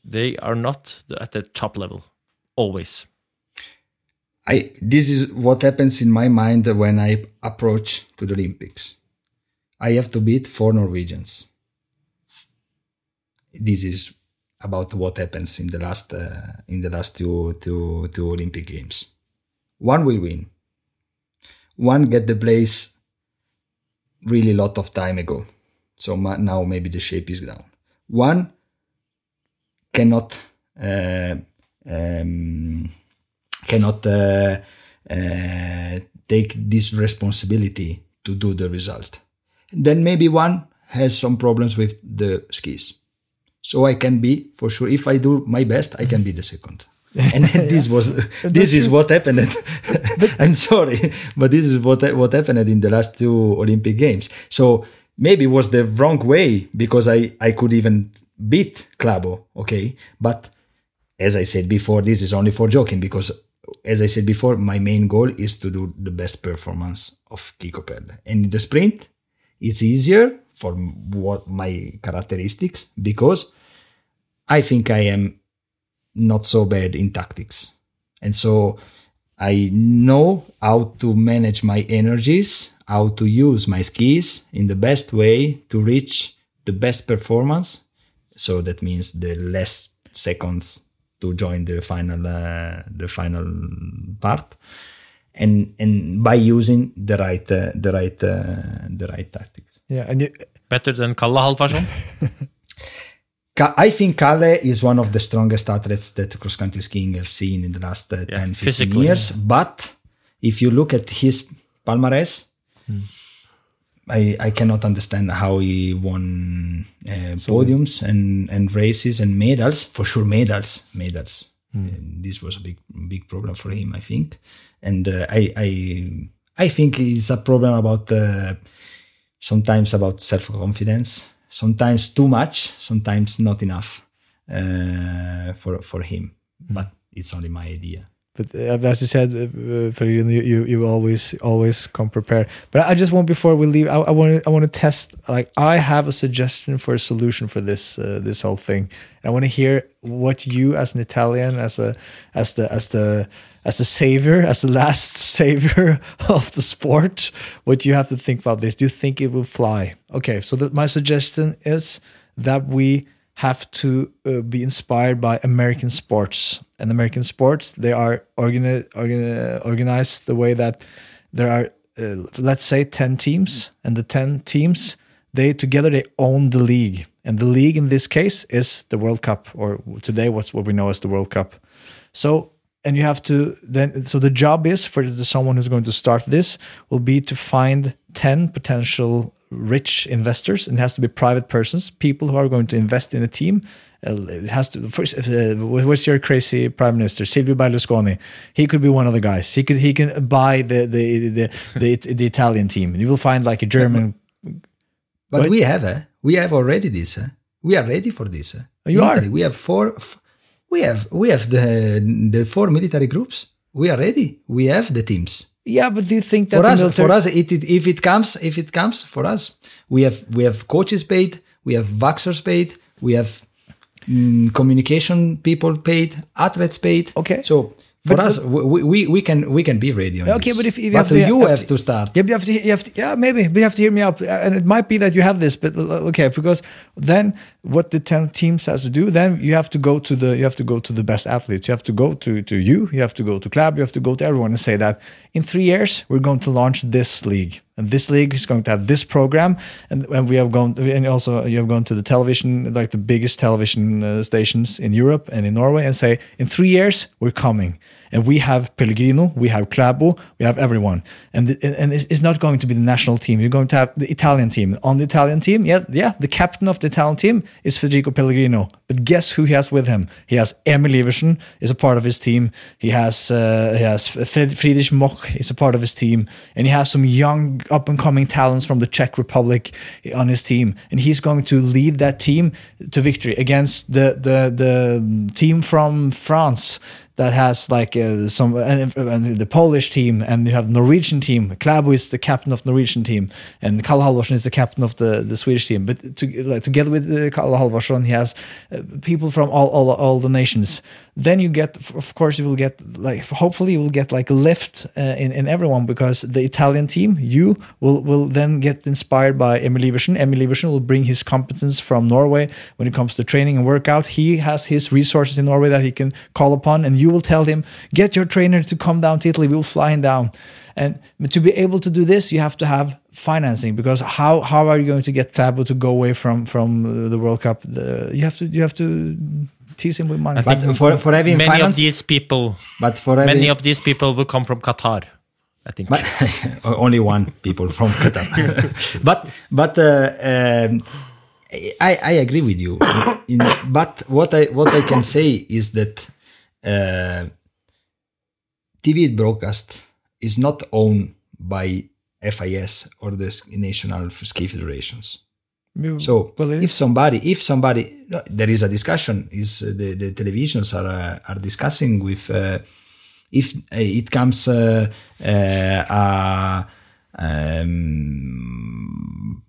C: they are not at the top level always.
B: I this is what happens in my mind when I approach to the Olympics. I have to beat four Norwegians. This is about what happens in the last uh, in the last two, two, two Olympic games. One will win. One get the place really a lot of time ago. So ma- now maybe the shape is down. One cannot uh, um, cannot uh, uh, take this responsibility to do the result. Then maybe one has some problems with the skis. So I can be for sure. If I do my best, I can be the second. And this was this is what happened. I'm sorry, but this is what what happened in the last two Olympic games. So maybe it was the wrong way because I I could even beat Klæbo, okay, but as I said before, this is only for joking because, as I said before, my main goal is to do the best performance of Chicco Pelle. And in the sprint, it's easier for what my characteristics because I think I am not so bad in tactics. And so I know how to manage my energies, how to use my skis in the best way to reach the best performance. So that means the less seconds to join the final uh, the final part, and and by using the right uh, the right uh, the right tactics.
A: Yeah, and you,
C: Better than Calle Halfvarsson?
B: Ka- I think Calle is one of the strongest athletes that cross country skiing have seen in the last uh,
C: Yeah,
B: 10, 15
C: physically,
B: years. But if you look at his palmarès, I, I cannot understand how he won uh, podiums and, and races and medals. For sure, medals, medals. And this was a big big problem for him, I think. And uh, I I I think it's a problem about uh, sometimes about self confidence, sometimes too much, sometimes not enough uh, for for him. But it's only my idea.
A: But uh, as you said, uh, uh, you, you always always come prepared. But I just want before we leave, I, want I want to test. Like I have a suggestion for a solution for this uh, this whole thing. I want to hear what you, as an Italian, as a as the as the as the savior, as the last savior of the sport, what you have to think about this. Do you think it will fly? Okay, so that my suggestion is that we have to uh, be inspired by American sports. And American sports, they are organi- organi- organized the way that there are, uh, let's say, 10 teams, and the 10 teams, they together they own the league. And the league in this case is the World Cup, or today what's what we know as the World Cup. So and you have to then so the job is for the, someone who's going to start this will be to find 10 potential rich investors and it has to be private persons people who are going to invest in a team it has to first uh, what's your crazy prime minister silvio berlusconi he could be one of the guys he could he can buy the the the, the, the italian team you will find like a german
B: But
A: What?
B: we have, uh, we have already this. Uh, we are ready for this. Uh.
A: You
B: In
A: are?
B: We have four. F- we have we have the the four military groups. We are ready. We have the teams.
A: yeah but do you think that
B: For us,
A: military-
B: for us, it, it, if it comes, if it comes for us, we have we have coaches paid, we have vaxxers paid, we have mm, communication people paid, athletes paid.
A: Okay.
B: So for
A: But-
B: us, we, we we can we can be ready. On
A: Okay,
B: this.
A: but if, if you
B: but
A: have to,
B: you have to start.
A: Yeah, you have to, you have to, yeah, maybe, but you have to hear me out. And it might be that you have this, but uh, okay, because then what the ten teams has to do, then you have to go to the, you have to go to the best athletes. You have to go to to you. You have to go to club. You have to go to everyone and say that in three years we're going to launch this league, and this league is going to have this program, and, and we have gone, and also you have gone to the television, like the biggest television uh, stations in Europe and in Norway, and say in three years we're coming and we have Pellegrino, we have Klæbo, we have everyone, and the, and it's, not going to be the national team. You're going to have the Italian team. On the Italian team, yeah, yeah, the captain of the Italian team is Federico Pellegrino. But guess who he has with him? He has Emil Iversen is a part of his team. He has uh, he has Friedrich Moch is a part of his team, and he has some young up and coming talents from the Czech Republic on his team, and he's going to lead that team to victory against the the the team from France that has like uh, some and, and the Polish team, and you have Norwegian team. Klæbo is the captain of Norwegian team, and Calle Halfvarsson is the captain of the, the Swedish team. But to, like, together with uh, Halfvarsson, he has uh, people from all, all all the nations. Then you get, of course, you will get like hopefully you will get like lift uh, in in everyone because the Italian team, you will will then get inspired by Emil Iversen. Emil Iversen will bring his competence from Norway when it comes to training and workout. He has his resources in Norway that he can call upon, and you will tell him, get your trainer to come down to Italy. We will fly him down. And to be able to do this, you have to have financing because how how are you going to get Fabo to go away from from the World Cup? The, you have to you have to tease him with money.
C: I think
B: But for for having
C: many
B: finance,
C: of these people,
B: but for having,
C: many of these people will come from Qatar. I think.
B: But only one people from Qatar. but but uh, um, I I agree with you. In, but what I what I can say is that uh, TV broadcast is not owned by FIS or the national ski federations. So
A: well,
B: if somebody, if somebody, no, there is a discussion. Is uh, the the televisions are uh, are discussing with uh, if uh, it comes uh, uh, a um,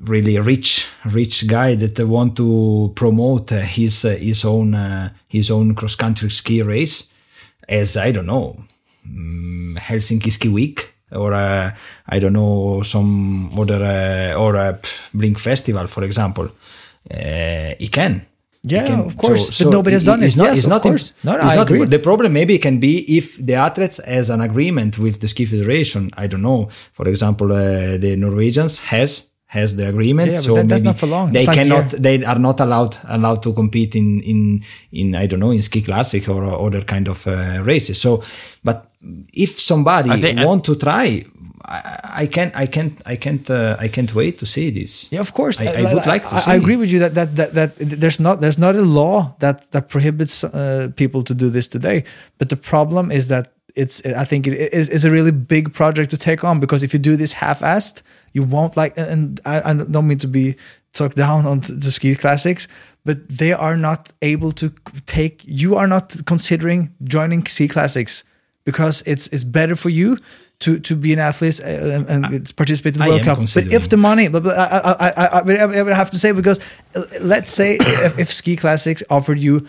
B: really rich rich guy that want to promote his uh, his own uh, his own cross country ski race. as I don't know, um, Helsinki Ski Week or uh, I don't know some other uh, or a Blink Festival, for example. Uh, he can.
A: Yeah,
B: can-
A: of course, but nobody has done it.
B: it's
A: it.
B: Not,
A: Yes,
B: it's
A: of
B: not
A: course. No, no,
B: it's
A: I
B: not-
A: agree.
B: The problem maybe can be if the athletes has an agreement with the ski federation. I don't know. For example, uh, the Norwegians has has the agreement,
A: Yeah, but
B: so
A: that- that's
B: maybe
A: not for long.
B: They
A: It's
B: cannot.
A: year.
B: They are not allowed allowed to compete in in in I don't know in ski classic or other kind of uh, races. So, but if somebody
C: I think-
B: want to try. I, I can't, I can't, I can't, uh, I can't wait to see this.
A: Yeah, of course.
B: I, I would like to
A: I,
B: see.
A: I agree with you that, that that that there's not there's not a law that that prohibits uh, people to do this today. But the problem is that it's I think it is it's a really big project to take on because if you do this half-assed, you won't like. And I, I don't mean to be talked down on the ski classics, but they are not able to take. You are not considering joining ski classics because it's it's better for you. To, to be an athlete uh, and, and it's participate in the
B: I
A: World Cup, but if the money. But, but I, I, I, I, I would have to say because uh, let's say if, if Ski Classics offered you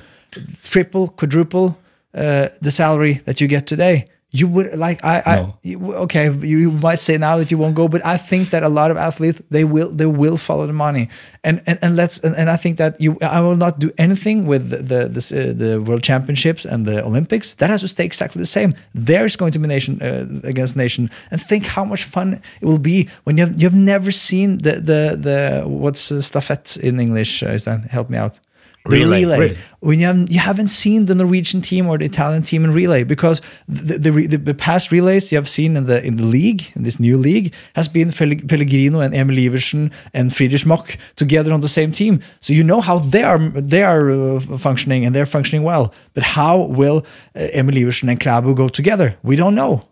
A: triple, quadruple uh, the salary that you get today, you would like I, I
B: No.
A: you- okay. You, you might say now that you won't go, but I think that a lot of athletes they will they will follow the money, and and, and let's and, and I think that you I will not do anything with the the the, uh, the World Championships and the Olympics. That has to stay exactly the same. There's going to be nation uh, against nation, and think how much fun it will be when you have you have never seen the the the what's uh, stafette in English? Uh, is help me out? The
C: Relay.
A: relay.
B: Relay.
A: When you haven't, you haven't seen the Norwegian team or the Italian team in relay because the the, the, the past relays you have seen in the in the league in this new league has been Fel- Pellegrino and Emil Iversen and Friedrich Moch together on the same team. So you know how they are they are uh, functioning and they're functioning well. But how will uh, Emil Iversen and Klæbo go together? We don't know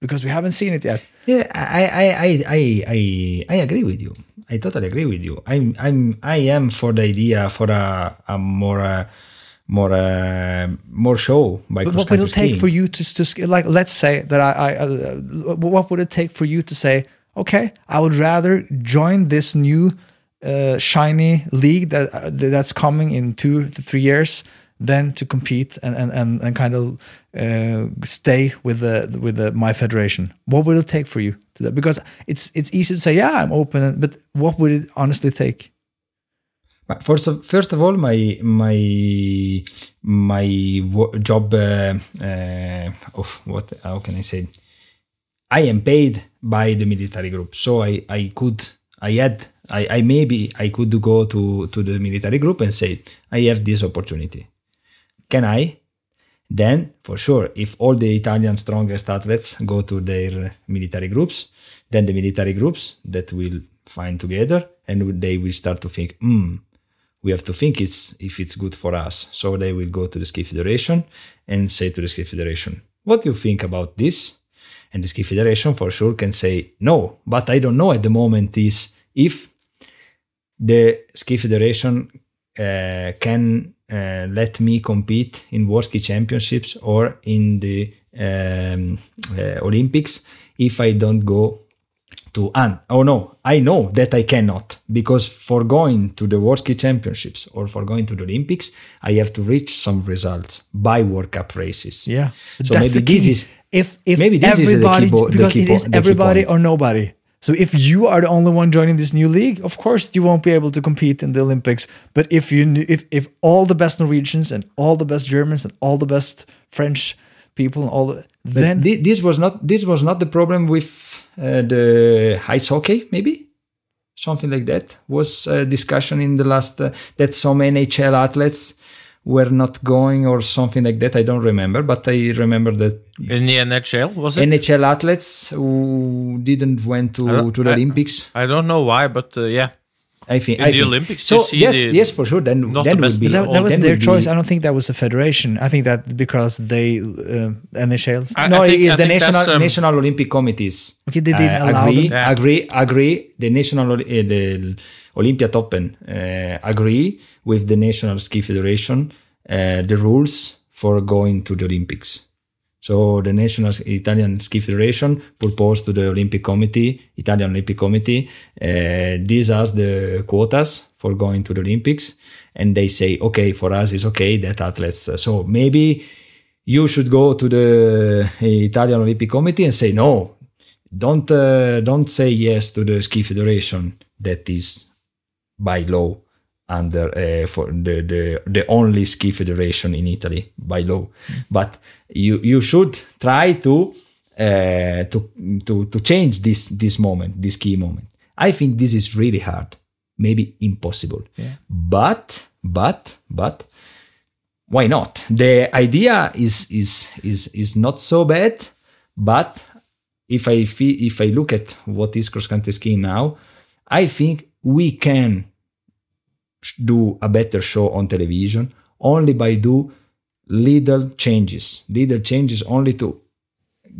A: because we haven't seen it yet.
B: Yeah, I, I, I, I, I, I agree with you. I totally agree with you. I'm, I'm, I am for the idea for a, a more, uh, more, uh, more show by
A: But what would it take
B: skiing.
A: for you to, to like? Let's say that I, I uh, what would it take for you to say, okay, I would rather join this new uh, shiny league that uh, that's coming in two to three years than to compete and and and, and kind of uh, stay with the with the my federation. What would it take for you to that? Because it's it's easy to say, yeah, I'm open, but what would it honestly take?
B: First of, first of all, my my my job uh, uh, of what? How can I say? I am paid by the military group, so I I could I had I, I maybe I could go to to the military group and say I have this opportunity. Can I? Then, for sure, if all the Italian strongest athletes go to their military groups, then the military groups that will find together and they will start to think, hmm, we have to think it's if it's good for us. So they will go to the ski federation and say to the ski federation, "What do you think about this?" And the ski federation for sure can say no, but I don't know at the moment is if the ski federation uh, can uh, let me compete in World Ski Championships or in the um, uh, Olympics if I don't go to an. Oh no i know that i cannot because for going to the world ski championships or for going to the olympics i have to reach some results by world cup races.
A: Yeah,
B: so maybe
A: the
B: this is
A: if if
B: maybe this is the
A: everybody
B: key the
A: because
B: key
A: it
B: the key
A: everybody or nobody. So if you are the only one joining this new league, of course you won't be able to compete in the Olympics. But if you knew- if if all the best Norwegians and all the best Germans and all the best French people and all the, then
B: thi- this was not this was not the problem with uh, the ice hockey maybe something like that was a discussion in the last uh, that some nhl athletes were not going or something like that i don't remember but i remember that
C: In the NHL, was it?
B: nhl athletes who didn't went to, to the
C: I-
B: olympics
C: I don't know why, but uh, yeah.
B: I think
C: In
B: I
C: the
B: think.
C: Olympics,
B: so yes
C: the-
B: yes for sure then
C: not
B: then
C: the
B: would
C: best
B: be
A: that, that was
B: then
A: their
B: would be-
A: choice. I don't think that was the federation. I think that because they uh, NHL.
C: I-
B: no,
C: I think-
B: it's
C: I
B: the national
C: um,
B: national Olympic committees.
A: Okay, they didn't
B: uh,
A: allow
B: agree,
A: them.
C: Yeah.
B: agree, agree. The national uh, the Olympiatoppen uh, agree with the national ski federation uh, the rules for going to the Olympics. So the national Italian ski federation proposed to the Olympic committee, Italian Olympic committee, uh, these are the quotas for going to the Olympics, and they say, okay, for us it's okay that athletes. So maybe you should go to the Italian Olympic Committee and say no, don't uh, don't say yes to the ski federation that is by law under uh, for the, the the only ski federation in Italy by law. But you you should try to uh, to to to change this this moment, this key moment. I think this is really hard, maybe impossible. Yeah. But but but why not? The idea is is is is not so bad, but if I feel, if I look at what is cross country skiing now, I think we can do a better show on television only by do little changes, little changes only to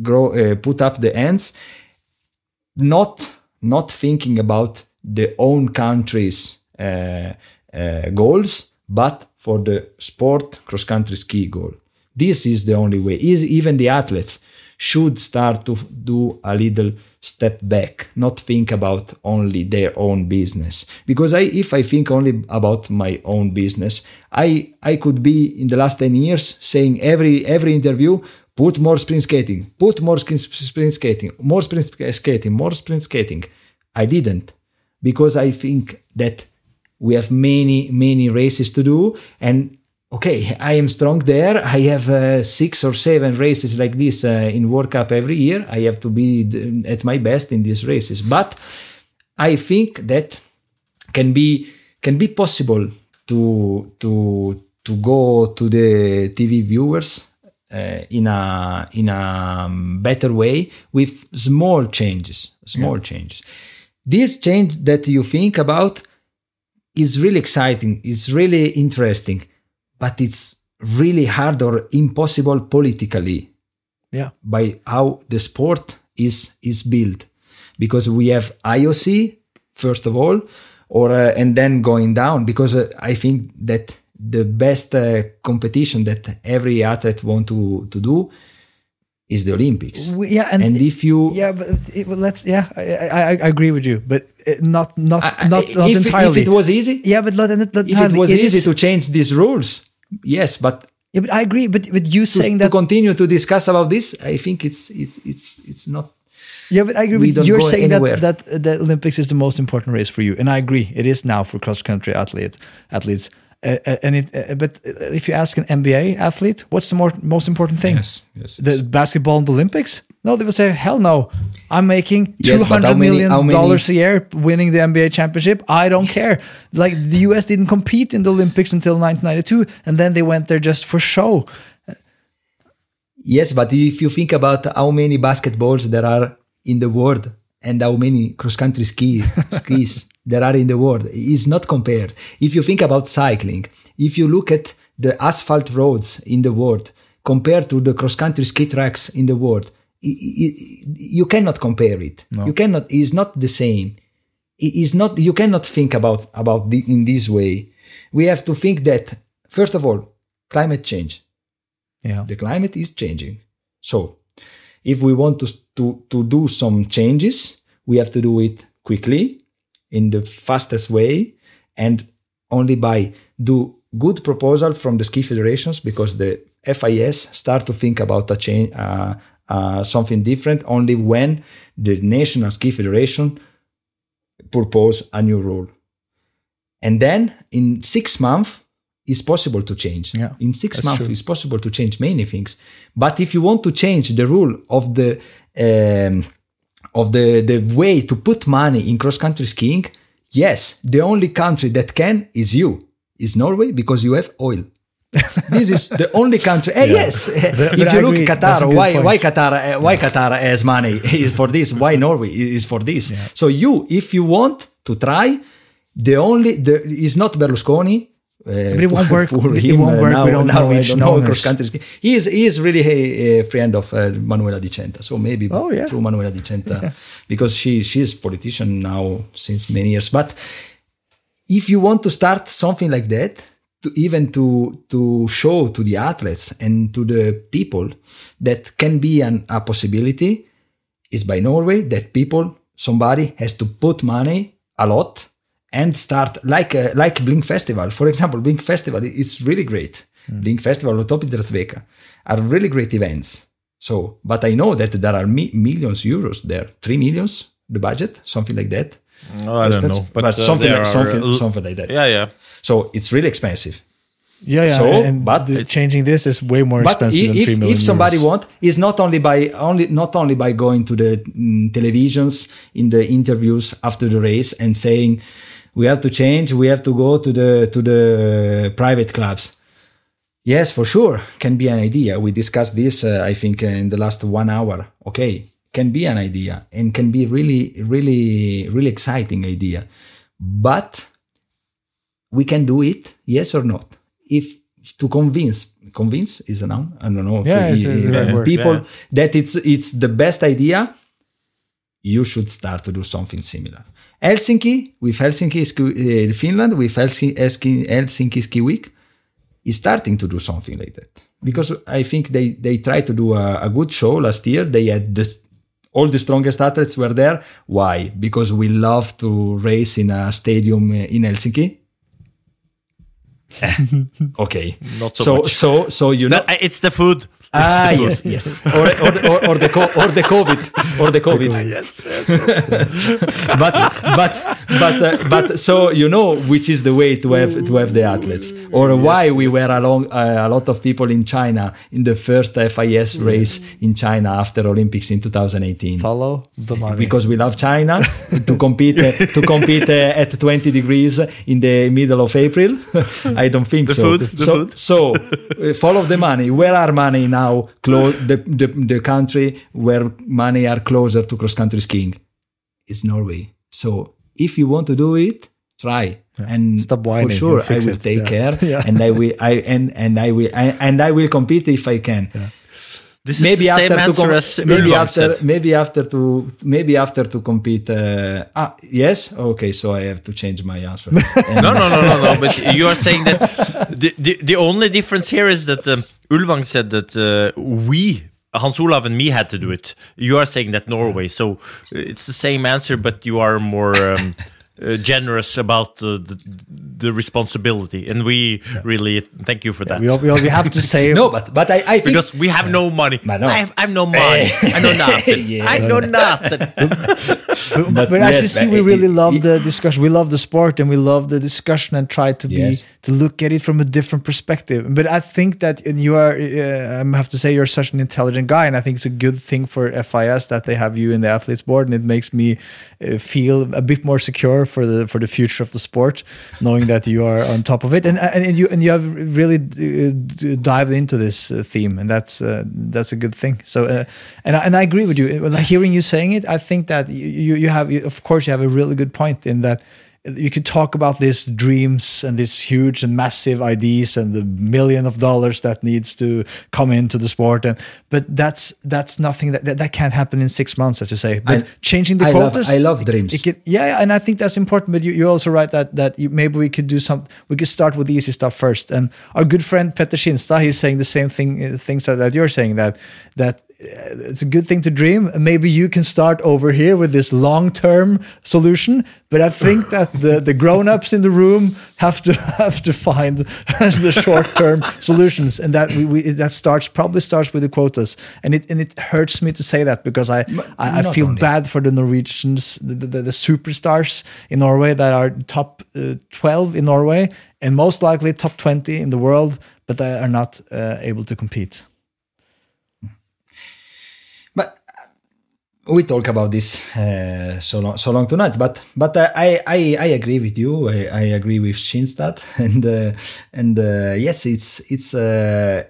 B: grow, uh, put up the ends, not not thinking about the own country's uh, uh, goals, but for the sport cross country ski goal. This is the only way. Is even the athletes should start to do a little step back, not think about only their own business. Because I, if I think only about my own business, I I could be in the last ten years saying every every interview, put more sprint skating, put more sprint skating, more sprint skating, more sprint skating. I didn't because I think that we have many many races to do and okay i am strong there. I have uh, six or seven races like this uh, in world cup every year. I have to be at my best in these races. But i think that can be can be possible to to to go to the tv viewers uh, in a in a um, better way with small changes small changes. This change that you think about is really exciting. It's really interesting but it's really hard or impossible politically
A: Yeah.
B: by how the sport is is built because we have IOC first of all or uh, and then going down because uh, I think that the best uh, competition that every athlete want to to do is the Olympics
A: yeah, and,
B: and if you
A: yeah, but it, well, let's yeah, I, I, I agree with you, but not not
B: I-
A: not, not
B: if,
A: entirely.
B: if it was easy
A: yeah, but not, not,
B: if it was easy
A: is-
B: to change these rules yes but
A: yeah, but I agree. But but you
B: to,
A: saying that to
B: continue to discuss about this i think it's it's it's it's not
A: Yeah, but I agree with you're saying
B: anywhere.
A: that that the Olympics is the most important race for you, and I agree. It is now for cross country athlete athletes. Uh, uh, and it, uh, but if you ask an NBA athlete, what's the more most important thing?
B: Yes, yes,
A: The basketball and the Olympics? No, they will say, "Hell no! I'm making two
B: Yes, but how
A: hundred
B: many-
A: million
B: how many-
A: dollars a year winning the NBA championship. I don't care." Like the US didn't compete in the Olympics until 1992, and then they went there just for show.
B: yes but if you think about how many basketballs there are in the world and how many cross country ski skis there are in the world is not compared. If you think about cycling if you look at the asphalt roads in the world compared to the cross country ski tracks in the world you cannot compare it. You cannot it's not the same. It is not you cannot think about about the, in this way. We have to think that first of all climate change.
A: Yeah.
B: the climate is changing. So if we want to, to to do some changes we have to do it quickly in the fastest way and only by do good proposal from the ski federations because the FIS start to think about a change uh, uh, something different only when the national ski federation propose a new rule. And then in six months it's possible to change.
A: Yeah,
B: in six months
A: true.
B: it's possible to change many things. But if you want to change the rule of the um, of the the way to put money in cross country skiing yes the only country that can is you is norway because you have oil this is the only country. Eh, Yes,
A: but
B: if
A: I
B: you look
A: agree.
B: at Qatar, why
A: point.
B: why Qatar uh, why Qatar has money is for this? Why Norway is for this? So you, if you want to try, the only the is not Berlusconi. Uh,
A: But it won't work-
B: poor
A: it won't
B: uh,
A: work
B: now,
A: with all
B: now
A: Norwegian
B: don't know cross country ski. He is he is really a, a friend of uh, Manuela Di Centa. So maybe
A: Oh, yeah.
B: through Manuela Di Centa because she she is politician now since many years. But if you want to start something like that to even to to show to the athletes and to the people that can be an, a possibility is by norway that people somebody has to put money a lot and start like uh, like blink festival for example blink festival is really great blink festival on top of Drasveka. are really great events. So, but I know that there are mi- millions euros there, three millions the budget, something like that.
C: Oh, I don't know, but,
B: but
C: uh,
B: something
C: there
B: like something
C: uh,
B: something like that.
C: Yeah, yeah.
B: So it's really expensive.
A: Yeah, yeah.
B: So,
A: and
B: but-
A: the- changing this is way more
B: But
A: expensive
B: i-
A: than
B: if,
A: three million
B: if somebody
A: euros.
B: want, is not only by only not only by going to the mm, televisions in the interviews after the race and saying we have to change, we have to go to the to the private clubs. Yes, for sure, can be an idea. We discussed this, uh, I think, uh, in the last one hour. Okay, can be an idea and can be really, really, really exciting idea. But we can do it, yes or not? If to convince, convince is a noun. I don't know. if
A: Yeah,
B: it-
A: it's- it's right
B: uh, people
C: Yeah.
B: that it's it's the best idea. You should start to do something similar. Helsinki with Helsinki Ski- uh, Finland with Helsinki, Helsinki Ski Week is starting to do something like that because I think they they tried to do a, a good show last year. They had the, all the strongest athletes were there. Why? Because we love to race in a stadium uh, in Helsinki. okay,
C: Not so
B: so so so you know.
C: It's the food.
B: Ah yes, yes, or, or, or, or the co- or the COVID or the COVID.
C: Yes, yes.
B: but but but uh, but so you know which is the way to have to have the athletes or why we were along uh, a lot of people in China in the first FIS race in China after Olympics in 2018
A: Follow the money.
B: because we love China to compete uh, to compete uh, at 20 degrees in the middle of April. I don't think
C: The
B: so.
C: food, the
B: so
C: food.
B: so uh, follow the money. Where are money now? Clo- the, the the country where money are closer to cross country skiing is Norway. So if you want to do it, try. And
A: Stop whining,
B: for sure, I will
A: it.
B: take
A: Yeah.
B: care,
A: Yeah.
B: and I will, I and and I will, I, and I will compete if I can
C: This
B: maybe
C: is the
B: after
C: same
B: to
C: answer
B: com-
C: as
B: maybe after
C: said.
B: maybe after to maybe after to compete uh, ah yes okay so i have to change my answer
C: No, no, no, no, no. But you are saying that the, the, the only difference here is that um, Ulvang said that uh, we, Hans Olav and me, had to do it. You are saying that Norway. So uh, it's the same answer, but you are more um, uh, generous about uh, the, the responsibility. And we really thank you for that.
A: we, all, we, we have to say
B: no but but i, I think
C: because we have no money.
B: No.
C: I, have, I have no money. I know nothing. I know nothing.
A: but,
B: But
A: but as
B: yes,
A: you see, we
B: it-
A: really
B: it-
A: love
B: it-
A: the discussion. We love the sport, and we love the discussion, and try to
B: Yes.
A: be to look at it from a different perspective. But I think that you are, uh, I have to say, you're such an intelligent guy, and I think it's a good thing for FIS that they have you in the athletes board, and it makes me uh, feel a bit more secure for the for the future of the sport, knowing that you are on top of it, and and you and you have really uh, dived into this uh, theme, and that's uh, that's a good thing. So, uh, and I, and I agree with you. Hearing you saying it, I think that you you you have, of course, you have a really good point in that you could talk about these dreams and these huge and massive ideas and the million of dollars that needs to come into the sport. And but that's that's nothing that that, that can't happen in six months as you say. But
B: I-
A: changing the
B: I love-
A: quotas
B: I love dreams.
A: it can- yeah and i think that's important but you, you're also right that that you, maybe we could do some we could start with the easy stuff first. And our good friend peter shinstad he's saying the same thing things that, that you're saying that that it's a good thing to dream. Maybe you can start over here with this long-term solution, but I think that the, the grown-ups in the room have to have to find the short-term solutions, and that we, we that starts probably starts with the quotas, and it and it hurts me to say that because I I, I feel
B: only.
A: bad for the Norwegians, the, the, the superstars in Norway that are top uh, 12 in Norway and most likely top 20 in the world, but they are not uh, able to compete.
B: We talk about this uh, so long so long tonight but but uh, I, I i agree with you i, I agree with shinstad and uh, and uh, yes it's it's uh,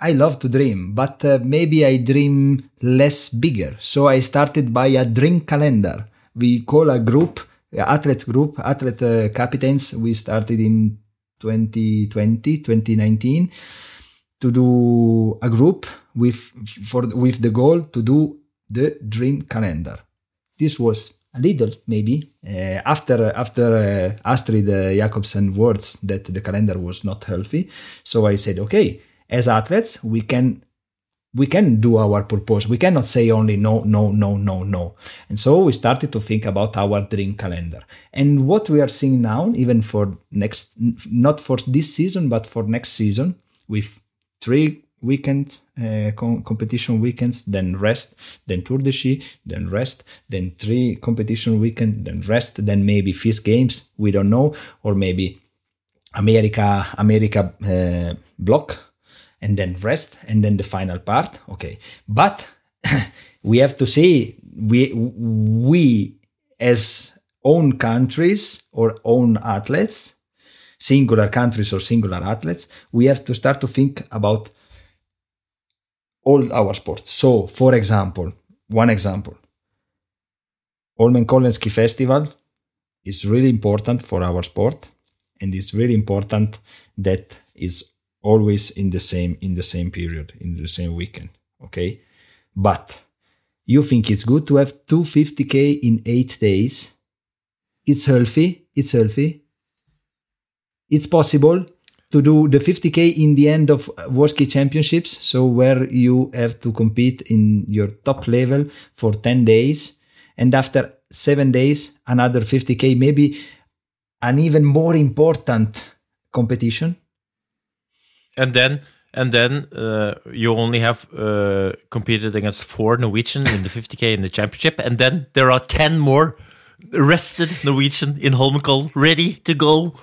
B: I love to dream, but uh, maybe I dream less bigger. So I started by a dream calendar. We call a group, athlete group, athlete captains. We started in 2020, 2019 to do a group with for with the goal to do the dream calendar. This was a little maybe uh, after after uh, Astrid uh, Jacobsen words that the calendar was not healthy. So I said, okay, as athletes we can we can do our purpose. We cannot say only no, no, no, no, no. And so we started to think about our dream calendar. And what we are seeing now, even for next, not for this season, but for next season, with three weekend uh, com- competition weekends then rest then tour de ski then rest then three competition weekend then rest then maybe FIS games we don't know or maybe america america uh, block and then rest and then the final part okay. But we have to say we we as own countries or own athletes singular countries or singular athletes we have to start to think about all our sports. So for example one example. Ski Festival is really important for our sport and it's really important that is always in the same in the same period in the same weekend okay? But you think it's good to have 250k in 8 days? It's healthy it's healthy. It's possible to do the 50k in the end of world ski championships so where you have to compete in your top level for 10 days and after 7 days another 50k maybe an even more important competition
C: and then and then uh, you only have uh, competed against four Norwegian in the 50k in the championship, and then there are ten more rested Norwegian in Holmenkollen ready to go.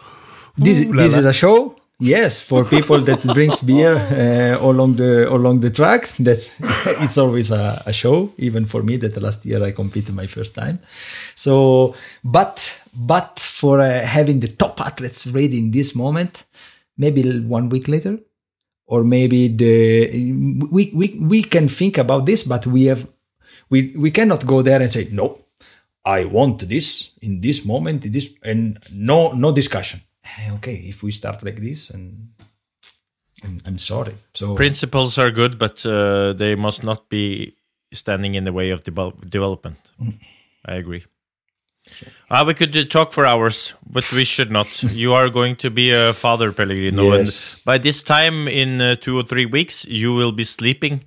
B: This,
C: Ooh la
B: this
C: la.
B: is a show. Yes, for people that drinks beer uh, along the along the track, that's it's always a, a show. Even for me, that last year I competed my first time. So, but but for uh, having the top athletes ready in this moment, maybe one week later, or maybe the we we we can think about this, but we have we we cannot go there and say no. I want this in this moment, in this, and no no discussion. Eh, Okay, if we start like this, and, and I'm sorry. So
C: Principles are good, but uh, they must not be standing in the way of devel- development. I agree. Uh, we could uh, talk for hours, but we should not. you are going to be a father, Pellegrino,
B: Yes.
C: and by this time in uh, two or three weeks, you will be sleeping,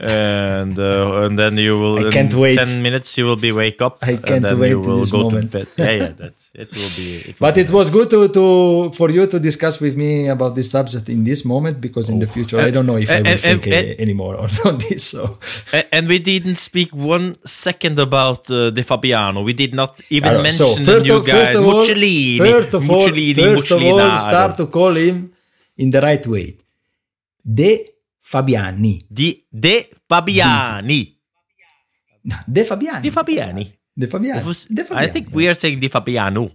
C: and uh, and then you will.
B: I can't wait.
C: Ten minutes, you will be wake up.
B: I can't
C: then
B: wait
C: You will
B: this
C: go
B: moment.
C: to bed. Yeah, yeah, that it will be. It will
B: But
C: be
B: it was good to, to for you to discuss with me about this subject in this moment because in the future I don't know if I will
C: and-
B: think
C: and-
B: uh, anymore on this. So
C: And we didn't speak one second about uh, De Fabiano. We did not even mention
B: so
C: the
B: first
C: new
B: of,
C: guy,
B: first of all, first of all, first of all, start to call him in the right way. De Fabiani.
C: Di De Fabiani.
B: No, De Fabiani.
C: Di Fabiani.
B: De Fabiani.
C: Was-
B: De Fabiani.
C: I think we are saying Di Fabiano.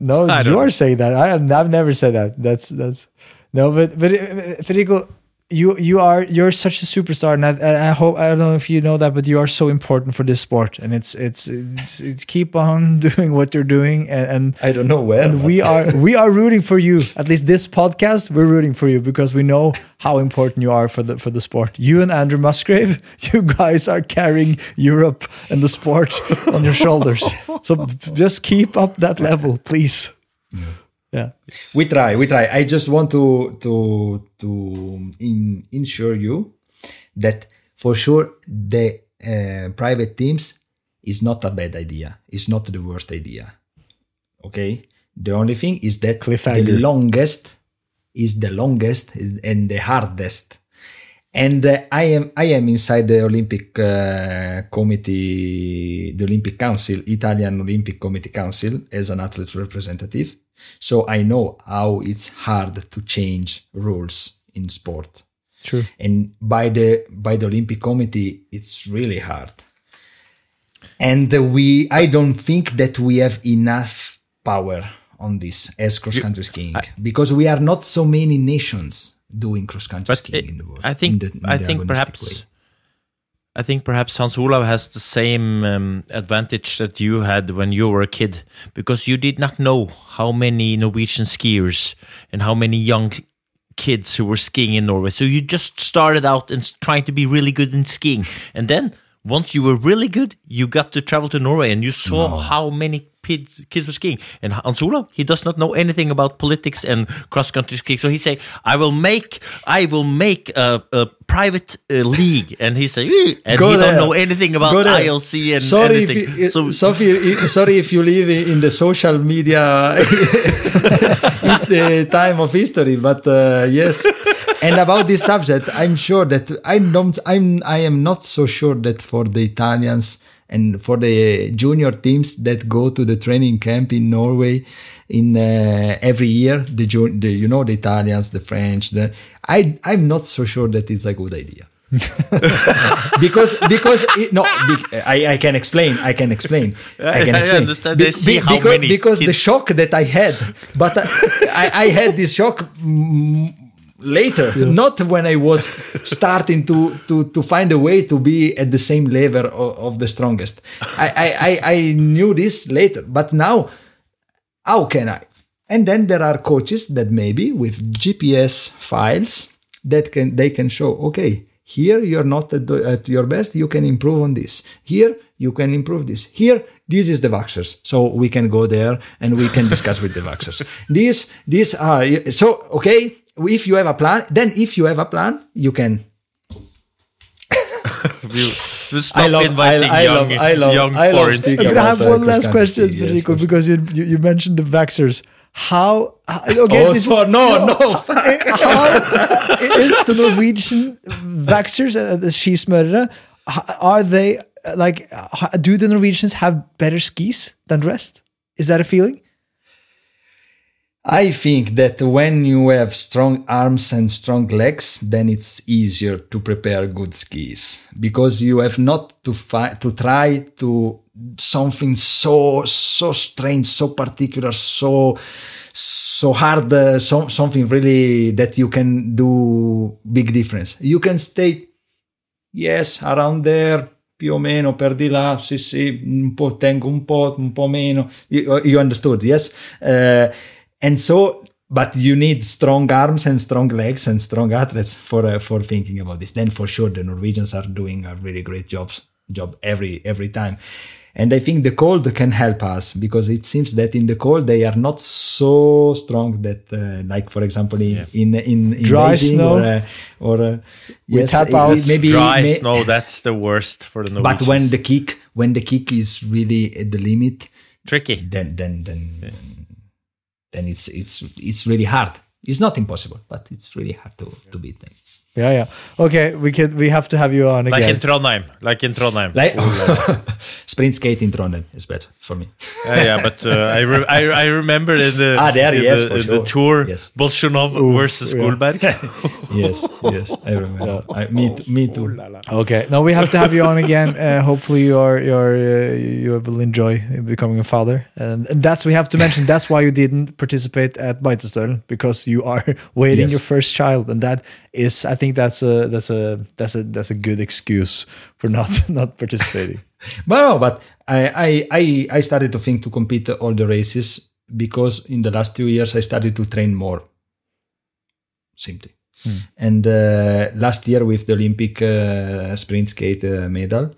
A: No, you are
C: know.
A: saying that. I am, I've never said that. That's that's no, but but Federico, you you are you're such a superstar, and I, and I hope I don't know if you know that, but you are so important for this sport, and it's it's it's, it's keep on doing what you're doing, and, and
B: I don't know where.
A: and we are we are rooting for you. At least this podcast, we're rooting for you because we know how important you are for the for the sport. You and Andrew Musgrave, you guys are carrying Europe and the sport on your shoulders. So just keep up that level, please. Yeah.
B: we try we try. I just want to to to in, ensure you that for sure the uh, private teams is not a bad idea. It's not the worst idea. Okay? The only thing is that
A: Cliffhanger.
B: the longest is the longest and the hardest. And uh, i am i am inside the olympic uh, committee the olympic council italian olympic committee council as an athlete representative so i know how it's hard to change rules in sport
A: True.
B: and by the by the olympic committee it's really hard and we i don't think that we have enough power on this as cross country skiing because we are not so many nations doing cross country skiing
C: it-
B: in the world
C: I think
B: in the- in
C: I think perhaps
B: way.
C: I think perhaps Hans Olav has the same um, advantage that you had when you were a kid because you did not know how many Norwegian skiers and how many young kids who were skiing in Norway. So you just started out and trying to be really good in skiing, and then once you were really good, you got to travel to Norway and you saw how many kids, kids were skiing. And Hans Olav, he does not know anything about politics and cross country skiing. So he say, "I will make, I will make a, a private uh, league," and he say, and
B: Go
C: he
B: there.
C: don't know anything about. ILC and
B: sorry
C: anything.
B: If you,
C: so
B: Sophie, sorry if you live in the social media it's the time of history but uh, yes and about this subject, I'm sure that I don't. I'm. I am not so sure that for the Italians and for the junior teams that go to the training camp in Norway in uh, every year, the, the you know the Italians, the French, the I I'm not so sure that it's a good idea. because because it, no I, I can explain I can explain I can explain
C: I understand they see how
B: because,
C: many
B: because the shock that I had but I, I had this shock later not when I was starting to, to to find a way to be at the same level of, of the strongest. I, I, I, I knew this later but now how can I? And then there are coaches that maybe with GPS files that can they can show okay here you're not at, the, at your best you can improve on this. Here you can improve this. Here this is the vaxxers so we can go there and we can discuss with the vaxxers these these are so okay if you have a plan then if you have a plan you can
C: We'll, we'll stop
B: I love-
C: inviting
B: I- I
C: young,
B: love- I love-
C: young
B: I love
C: foreign
B: speaking
A: I'm
C: skiers.
A: gonna have
B: uh,
A: one last question,
B: country, yes,
A: Federico, because you, you you mentioned the Vaxxers. How, how okay?
B: oh
A: this
B: so
A: is,
B: no no
A: how is the Norwegian Vaxxers, uh, the skismørere, h- are they uh, like? Do the Norwegians have better skis than the rest? Is that a feeling?
B: I think that when you have strong arms and strong legs, then it's easier to prepare good skis because you have not to fi- to try to something so so strange, so particular, so so hard, uh, so, something really that you can do big difference. You can stay yes around there più o meno per di là sì sì un po' tengo un po' un po' meno. You, you understood yes? Uh, and so but you need strong arms and strong legs and strong athletes for uh, for thinking about this. Then for sure the norwegians are doing a really great jobs job every every time and i think the cold can help us because it seems that in the cold they are not so strong that uh, like for example in in, in, in
A: Dry
B: Beijing
A: snow.
B: or, uh, or uh,
A: We
B: yes
A: tap out.
B: maybe
C: Dry
B: may-
C: snow, that's the worst for the Norwegians.
B: but when the kick when the kick is really at the limit
C: Tricky.
B: then then then then it's it's it's really hard it's not impossible but it's really hard to to beat them
A: Yeah, yeah. Okay, we can. We have to have you on again.
C: Like
A: again.
C: in Trondheim. Like in Trondheim.
B: like sprint skate in Trondheim is better for me
C: yeah, yeah, but uh, I, re- I I remember in the
B: Ah, there,
C: in
B: yes,
C: the,
B: for
C: in the
B: sure.
C: tour
B: Yes.
C: Bolshunov versus Golberg.
B: yes yes I remember I, me too, me too
A: Okay. now we have to have you on again. Uh, hopefully, you are you are uh, you will enjoy becoming a father, and, and that's we have to mention. That's why you didn't participate at Beitostølen because you are waiting
B: Yes.
A: your first child, and that is, I think that's a that's a that's a that's a good excuse for not not participating.
B: But no, but I, I, I, I started to think to compete all the races because in the last two years I started to train more. Simply. And uh, last year with the Olympic uh, sprint skate uh, medal,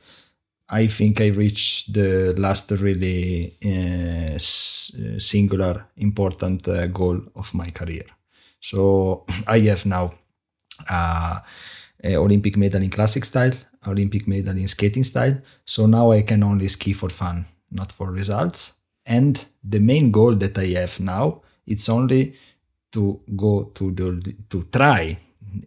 B: I think I reached the last really uh, s- uh, singular important uh, goal of my career. So I have now Olympic medal in classic style, Olympic medal in skating style. So now I can only ski for fun, not for results. And the main goal that I have now, it's only to go to the to try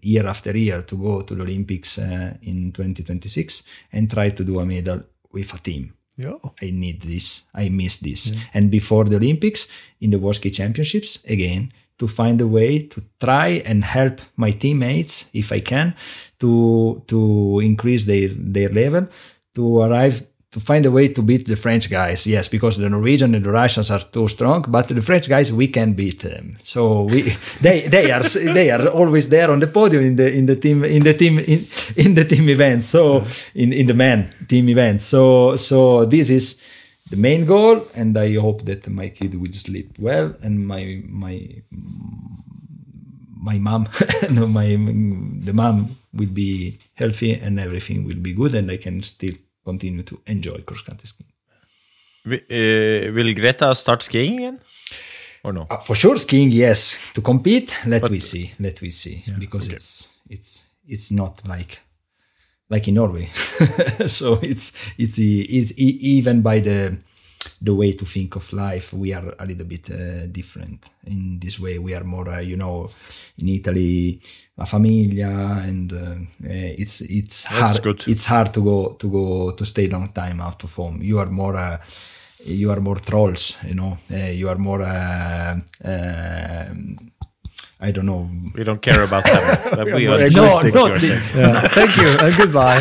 B: year after year to go to the Olympics uh, in 2026 and try to do a medal with a team.
A: Yeah.
B: I need this. I miss this. And before the Olympics, in the World Ski Championships, again, to find a way to try and help my teammates, if I can, to to increase their their level, to arrive to find a way to beat the French guys. Yes, because the Norwegian and the Russians are too strong, but the French guys we can beat them. So we they they are they are always there on the podium in the in the team in the team in, in the team events. So in in the men team events. So so this is the main goal, and I hope that my kid will sleep well, and my my my mom, no, my the mom will be healthy, and everything will be good, and I can still continue to enjoy cross country skiing.
C: Uh, will Greta start skiing again? Or no?
B: Uh, for sure, skiing, yes. To compete, let we see, let we see, because it's it's it's not like like in Norway. so it's it's, it's even by the the way to think of life. We are a little bit uh, different in this way. We are more, uh, you know, in Italy, la famiglia, and uh, it's it's hard.
C: good.
B: It's hard to go to go to stay long time out of home. You are more. Uh, you are more trolls, you know. Uh, you are more. Uh, um I don't know.
C: We don't care about that. we are
B: No, not
C: you're
B: the-
A: Yeah. Thank you and goodbye.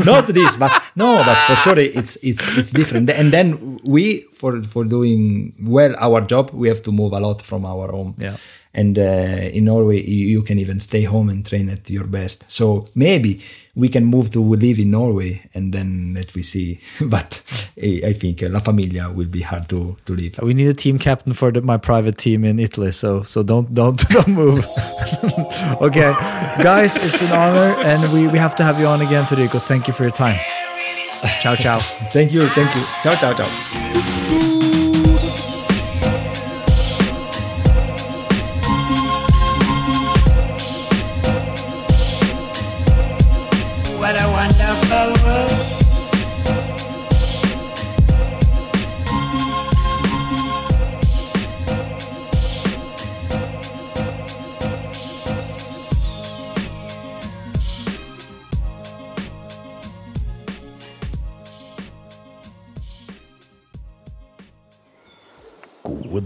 B: not this, but no, but for sure it's it's it's different. And then we for for doing well our job, we have to move a lot from our home.
A: Yeah.
B: And uh, in Norway, you, you can even stay home and train at your best. So maybe we can move to live in Norway, and then let we see. But I I think La Familia will be hard to to live.
A: we need a team captain for the, my private team in Italy, so so don't don't don't move. okay, guys, it's an honor, and we we have to have you on again, Federico. Thank you for your time. Ciao, ciao.
B: Thank you, thank you. Ciao, ciao, ciao.